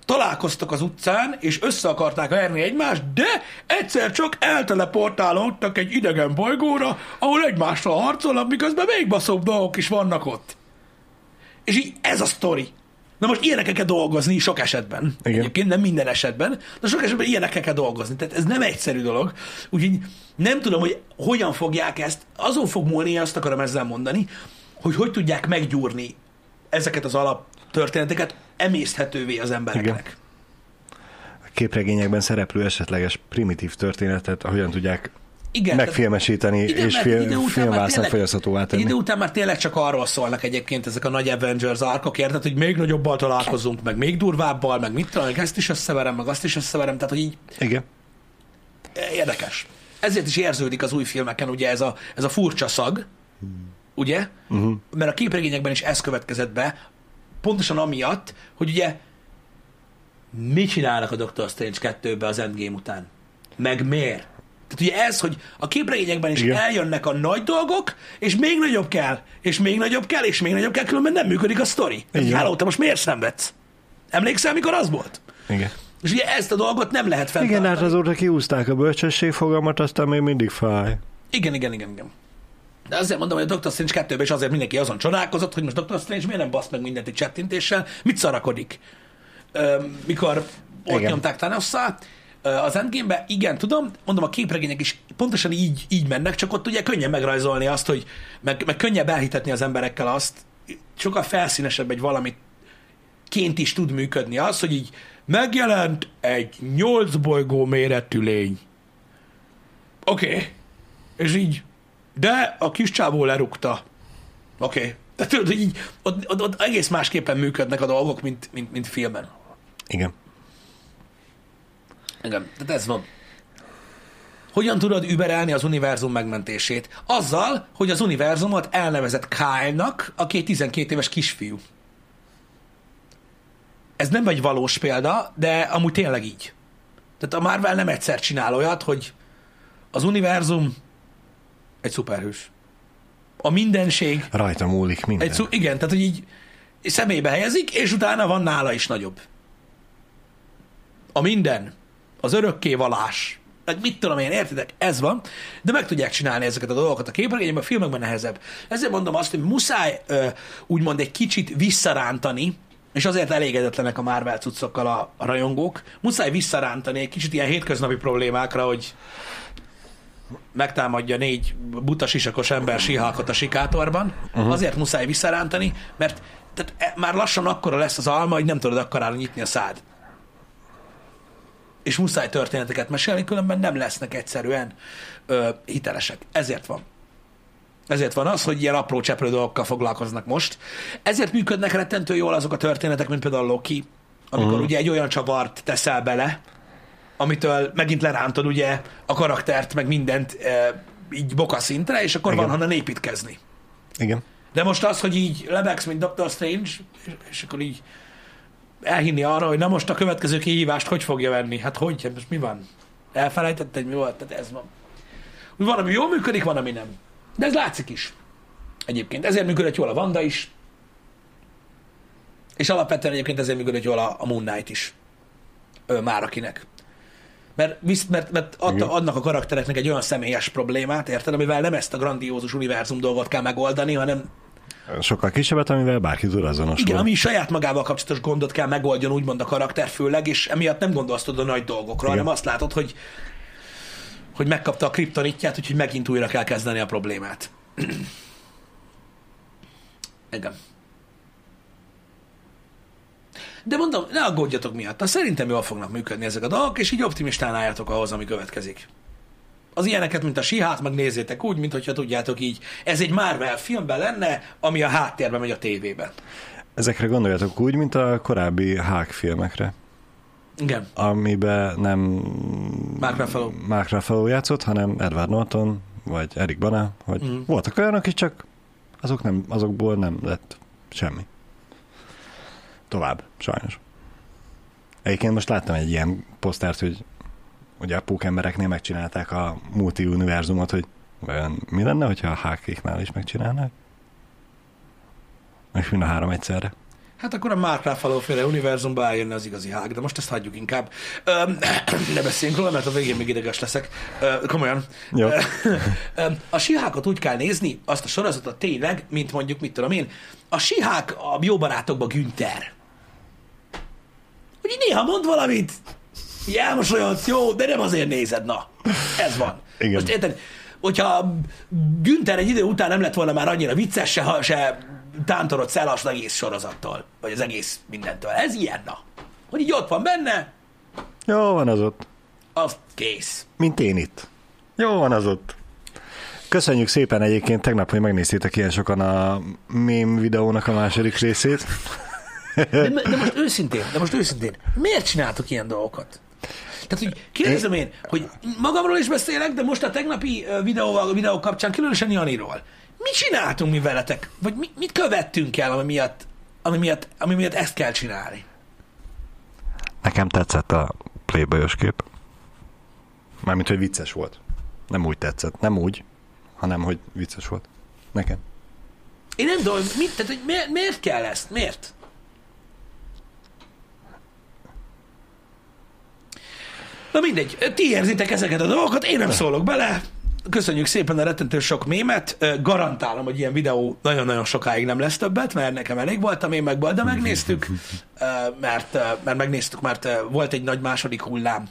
találkoztak az utcán, és össze akarták verni egymást, de egyszer csak elteleportálódtak egy idegen bolygóra, ahol egymással harcolnak, miközben még baszóbb dolgok is vannak ott. És így ez a sztori. Na most ilyenekkel kell dolgozni sok esetben. Igen. Egyébként nem minden esetben, de sok esetben ilyenekkel kell dolgozni. Tehát ez nem egyszerű dolog. Úgyhogy nem tudom, hogy hogyan fogják ezt, azon fog múlni, azt akarom ezzel mondani, hogy hogy tudják meggyúrni ezeket az alap történeteket emészthetővé az embereknek. A képregényekben szereplő esetleges primitív történetet hogyan tudják Igen, megfilmesíteni, Igen, és film, filmvásznak fogyaszthatóvá tenni. idő után már tényleg csak arról szólnak egyébként ezek a nagy Avengers arkok, érted, hogy még nagyobbal találkozunk, meg még durvábbal, meg mit meg ezt is összeverem, meg azt is összeverem, tehát hogy így Igen. érdekes. Ezért is érződik az új filmeken ugye ez a, ez a furcsa szag, ugye? Uh-huh. Mert a képregényekben is ez következett be, pontosan amiatt, hogy ugye mit csinálnak a Doctor Strange 2-be az Endgame után? Meg miért? Tehát ugye ez, hogy a képregényekben is Igen. Igen. eljönnek a nagy dolgok, és még nagyobb kell, és még nagyobb kell, és még nagyobb kell, különben nem működik a sztori. Igen. Háló, te most miért szenvedsz? Emlékszel, mikor az volt? Igen. És ugye ezt a dolgot nem lehet Igen, fenntartani. hát azóta kiúzták a bölcsesség fogalmat, aztán még mindig fáj. Igen, igen, igen, igen. De azért mondom, hogy a Doctor Strange 2 és azért mindenki azon csodálkozott, hogy most Doctor Strange miért nem basz meg mindent egy csettintéssel, mit szarakodik? Ö, mikor ott Igen. nyomták Thanosszal, Ö, az endgame igen, tudom, mondom, a képregények is pontosan így, így mennek, csak ott ugye könnyen megrajzolni azt, hogy meg, meg könnyebb elhitetni az emberekkel azt, sokkal felszínesebb egy valamit ként is tud működni az, hogy így megjelent egy nyolc bolygó méretű lény. Oké. Okay. És így, de a kis csávó lerúgta. Oké. Okay. Tehát így, ott, ott, ott, egész másképpen működnek a dolgok, mint, mint, mint filmben. Igen. Igen, tehát ez van. Hogyan tudod überelni az univerzum megmentését? Azzal, hogy az univerzumot elnevezett Kyle-nak, aki egy 12 éves kisfiú. Ez nem egy valós példa, de amúgy tényleg így. Tehát a Marvel nem egyszer csinál olyat, hogy az univerzum egy szuperhős. A mindenség Rajta múlik minden. egy szó, igen, tehát hogy így szemébe helyezik, és utána van nála is nagyobb. A minden, az örökké valás, meg mit tudom én, értitek? Ez van, de meg tudják csinálni ezeket a dolgokat a képregényben, a filmekben nehezebb. Ezért mondom azt, hogy muszáj úgymond egy kicsit visszarántani, és azért elégedetlenek a Marvel cuccokkal a, a rajongók, muszáj visszarántani egy kicsit ilyen hétköznapi problémákra, hogy megtámadja négy buta sisakos ember síhalkot a sikátorban, uh-huh. azért muszáj visszarántani, mert tehát e- már lassan akkora lesz az alma, hogy nem tudod akkorára nyitni a szád. És muszáj történeteket mesélni, különben nem lesznek egyszerűen ö, hitelesek. Ezért van. Ezért van az, hogy ilyen apró cseprő dolgokkal foglalkoznak most. Ezért működnek rettentő jól azok a történetek, mint például Loki, amikor uh-huh. ugye egy olyan csavart teszel bele, amitől megint lerántod ugye a karaktert, meg mindent e, így boka szintre, és akkor Igen. van honnan építkezni. Igen. De most az, hogy így lebegsz, mint Doctor Strange, és, és akkor így elhinni arra, hogy na most a következő kihívást hogy fogja venni? Hát hogy? Hát most mi van? Elfelejtett, hogy mi volt? Tehát ez van. Van, ami jól működik, van, ami nem. De ez látszik is. Egyébként. Ezért működött jól a Vanda is. És alapvetően egyébként ezért működött jól a, a Moon Knight is. Ö, már akinek. Mert, mert, mert adta, adnak a karaktereknek egy olyan személyes problémát, érted, amivel nem ezt a grandiózus univerzum dolgot kell megoldani, hanem Sokkal kisebbet, amivel bárki tud azonosulni. igen, ami saját magával kapcsolatos gondot kell megoldjon, úgymond a karakter főleg, és emiatt nem gondolsz tudod a nagy dolgokra, Igen. hanem azt látod, hogy hogy megkapta a kriptonitját, úgyhogy megint újra kell kezdeni a problémát. Igen. De mondom, ne aggódjatok miatt. Szerintem jól fognak működni ezek a dolgok, és így optimistán álljatok ahhoz, ami következik. Az ilyeneket, mint a sihát, meg nézzétek úgy, mint hogyha tudjátok így, ez egy Marvel filmben lenne, ami a háttérben megy a tévében. Ezekre gondoljatok úgy, mint a korábbi Hák filmekre, Igen. amiben nem Mark Ruffalo. Mark Ruffalo játszott, hanem Edward Norton, vagy Eric Bana, hogy mm. voltak olyanok is, csak azok nem, azokból nem lett semmi. Tovább, sajnos. Egyébként most láttam egy ilyen posztert, hogy ugye a pókembereknél megcsinálták a multi-univerzumot, hogy vajon mi lenne, hogyha a hákéknál is megcsinálnák? És mind a három egyszerre. Hát akkor a Mark Ruffalo féle univerzumba eljönne az igazi hág, de most ezt hagyjuk inkább. Öm, ne beszéljünk róla, mert a végén még ideges leszek. Ö, komolyan. Jó. Öm, a sihákat úgy kell nézni, azt a sorozatot tényleg, mint mondjuk, mit tudom én, a sihák a jó barátokban Günther. Hogy néha mond valamit, elmosolyodsz, jó, de nem azért nézed, na. Ez van. Igen. Most érted, hogyha Günther egy idő után nem lett volna már annyira vicces, se, ha- se tántorod szelas az egész sorozattól, vagy az egész mindentől. Ez ilyen, na. Hogy így ott van benne, Jó van az ott. az kész. Mint én itt. Jó van az ott. Köszönjük szépen egyébként tegnap, hogy megnéztétek ilyen sokan a mém videónak a második részét. De, de most őszintén, de most őszintén, miért csináltok ilyen dolgokat? Tehát, hogy kérdezem én, hogy magamról is beszélek, de most a tegnapi videóval, videó kapcsán különösen Janiról. Mit csináltunk mi veletek? Vagy mi, mit követtünk el, ami miatt, ami, miatt, ami miatt ezt kell csinálni? Nekem tetszett a playboyos kép. Mármint, hogy vicces volt. Nem úgy tetszett. Nem úgy, hanem, hogy vicces volt. Nekem. Én nem tudom, mit, tehát, hogy miért, miért kell ezt? Miért? Na mindegy, ti érzitek ezeket a dolgokat, én nem szólok bele. Köszönjük szépen a rettentő sok mémet. Garantálom, hogy ilyen videó nagyon-nagyon sokáig nem lesz többet, mert nekem elég volt a mémekből, de megnéztük, mert, mert megnéztük, mert volt egy nagy második hullám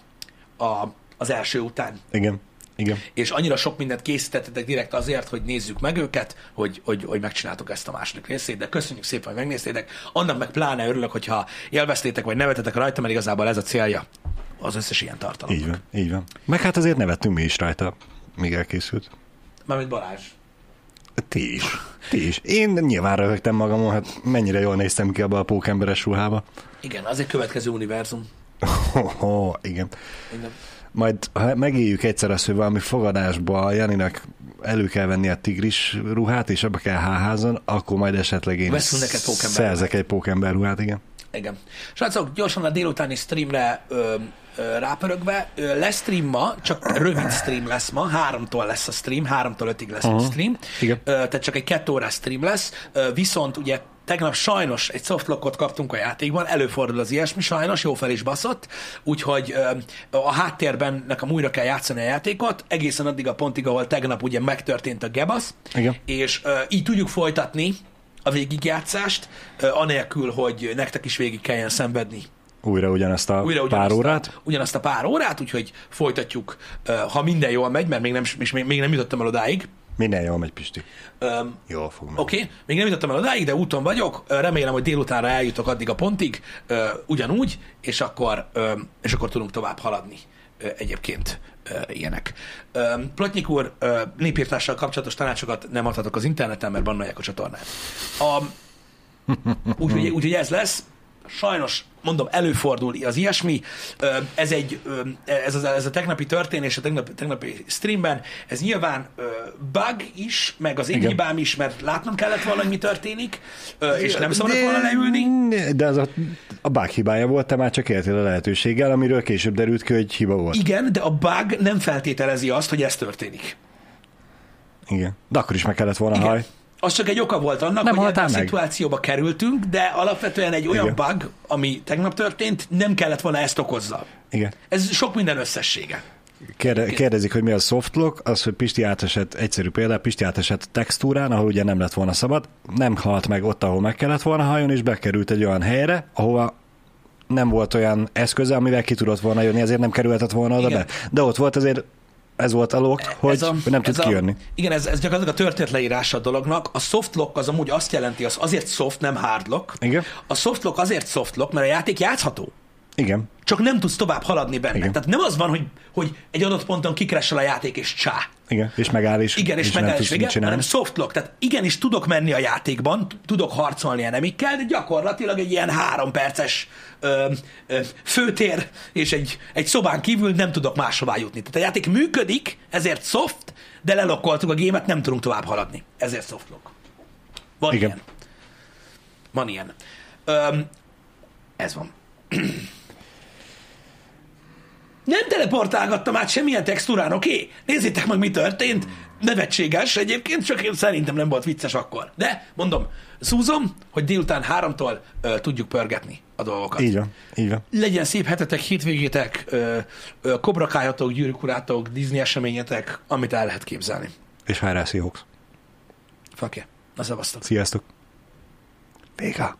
a, az első után Igen. Igen. és annyira sok mindent készítettetek direkt azért, hogy nézzük meg őket, hogy, hogy, hogy megcsináltok ezt a második részét, de köszönjük szépen, hogy megnéztétek. Annak meg pláne örülök, hogyha élveztétek, vagy nevetetek rajta, mert igazából ez a célja az összes ilyen tartalom. Így van. Így van. Meg hát azért nevettünk mi is rajta, míg elkészült. Mármint Balázs. Ti is. Ti is. Én nyilván röhögtem magamon, hát mennyire jól néztem ki abba a pókemberes ruhába. Igen, az egy következő univerzum. Oh, igen. Igen. Majd ha megéljük egyszer azt, hogy valami fogadásba a Janinak elő kell venni a tigris ruhát, és abba kell háházon, akkor majd esetleg én Veszünk neked pókember szerzek egy pókember ruhát, igen. Igen. Srácok, gyorsan a délutáni streamre ö, ö, rápörögve, ö, lesz stream ma, csak rövid stream lesz ma, háromtól lesz a stream, háromtól ötig lesz a stream, Igen. Ö, tehát csak egy kettő órás stream lesz, ö, viszont ugye tegnap sajnos egy softlockot kaptunk a játékban, előfordul az ilyesmi, sajnos, jó fel is baszott, úgyhogy ö, a háttérben nekem újra kell játszani a játékot, egészen addig a pontig, ahol tegnap ugye megtörtént a gebasz, Igen. és ö, így tudjuk folytatni a végigjátszást, anélkül, hogy nektek is végig kelljen szenvedni Újra ugyanazt a újra pár ugyanazt órát. A, ugyanazt a pár órát, úgyhogy folytatjuk, ha minden jól megy, mert még nem, és még, még nem jutottam el odáig. Minden jól megy, Pisti. Öm, Jól fog menni. Oké, okay, még nem jutottam el odáig, de úton vagyok. Remélem, hogy délutánra eljutok addig a pontig, ö, ugyanúgy, és akkor, ö, és akkor tudunk tovább haladni ö, egyébként ilyenek. Ö, Plotnyik úr, népírtással kapcsolatos tanácsokat nem adhatok az interneten, mert bannolják a csatornát. A, úgyhogy, úgyhogy ez lesz. Sajnos mondom, előfordul az ilyesmi. Ez egy, ez, az, ez a tegnapi történés, a tegnapi, tegnapi streamben, ez nyilván bug is, meg az én Igen. hibám is, mert látnom kellett volna, hogy mi történik, és nem szabad volna leülni. De az a, a bug hibája volt, te már csak éltél a lehetőséggel, amiről később derült ki, hogy hiba volt. Igen, de a bug nem feltételezi azt, hogy ez történik. Igen. De akkor is meg kellett volna haj. Az csak egy oka volt annak, Nem hogy ebben a szituációba kerültünk, de alapvetően egy olyan Igen. bug, ami tegnap történt, nem kellett volna ezt okozza. Igen. Ez sok minden összessége. Kérde, kérdezik, hogy mi a softlock, az, hogy Pisti átesett, egyszerű példa, Pisti átesett textúrán, ahol ugye nem lett volna szabad, nem halt meg ott, ahol meg kellett volna haljon, és bekerült egy olyan helyre, ahova nem volt olyan eszköze, amivel ki tudott volna jönni, ezért nem kerülhetett volna oda Igen. be. De ott volt, ezért ez volt a lok, hogy, a, hogy nem tud ez kijönni. A, igen, ez, ez gyakorlatilag a történet leírása a dolognak. A soft lock az amúgy azt jelenti, az azért soft, nem hard lock. Igen. A soft lock azért soft lock, mert a játék játszható. Igen. Csak nem tudsz tovább haladni benne. Igen. Tehát nem az van, hogy, hogy egy adott ponton kikressel a játék, és csá. Igen, és megáll is. Igen, és, és meg nem el is csinálni. hanem soft lock. Tehát igenis tudok menni a játékban, tudok harcolni enemikkel, de gyakorlatilag egy ilyen három perces ö, ö, főtér és egy, egy szobán kívül nem tudok máshová jutni. Tehát a játék működik, ezért soft, de lelokkoltuk a gémet, nem tudunk tovább haladni. Ezért soft lock. Van Igen. ilyen. Van ilyen. Öm, ez van. Nem teleportálgattam át semmilyen textúrán, oké? Okay? Nézzétek meg, mi történt. Nevetséges egyébként, csak én szerintem nem volt vicces akkor. De, mondom, szúzom, hogy délután háromtól ö, tudjuk pörgetni a dolgokat. Így van, így van. Legyen szép hetetek, hétvégétek, ö, ö, kobrakájatok, gyűrűkurátok, Disney eseményetek, amit el lehet képzelni. És hajrá, Seahawks. Yeah. Na, szevasztok. Sziasztok. Vége.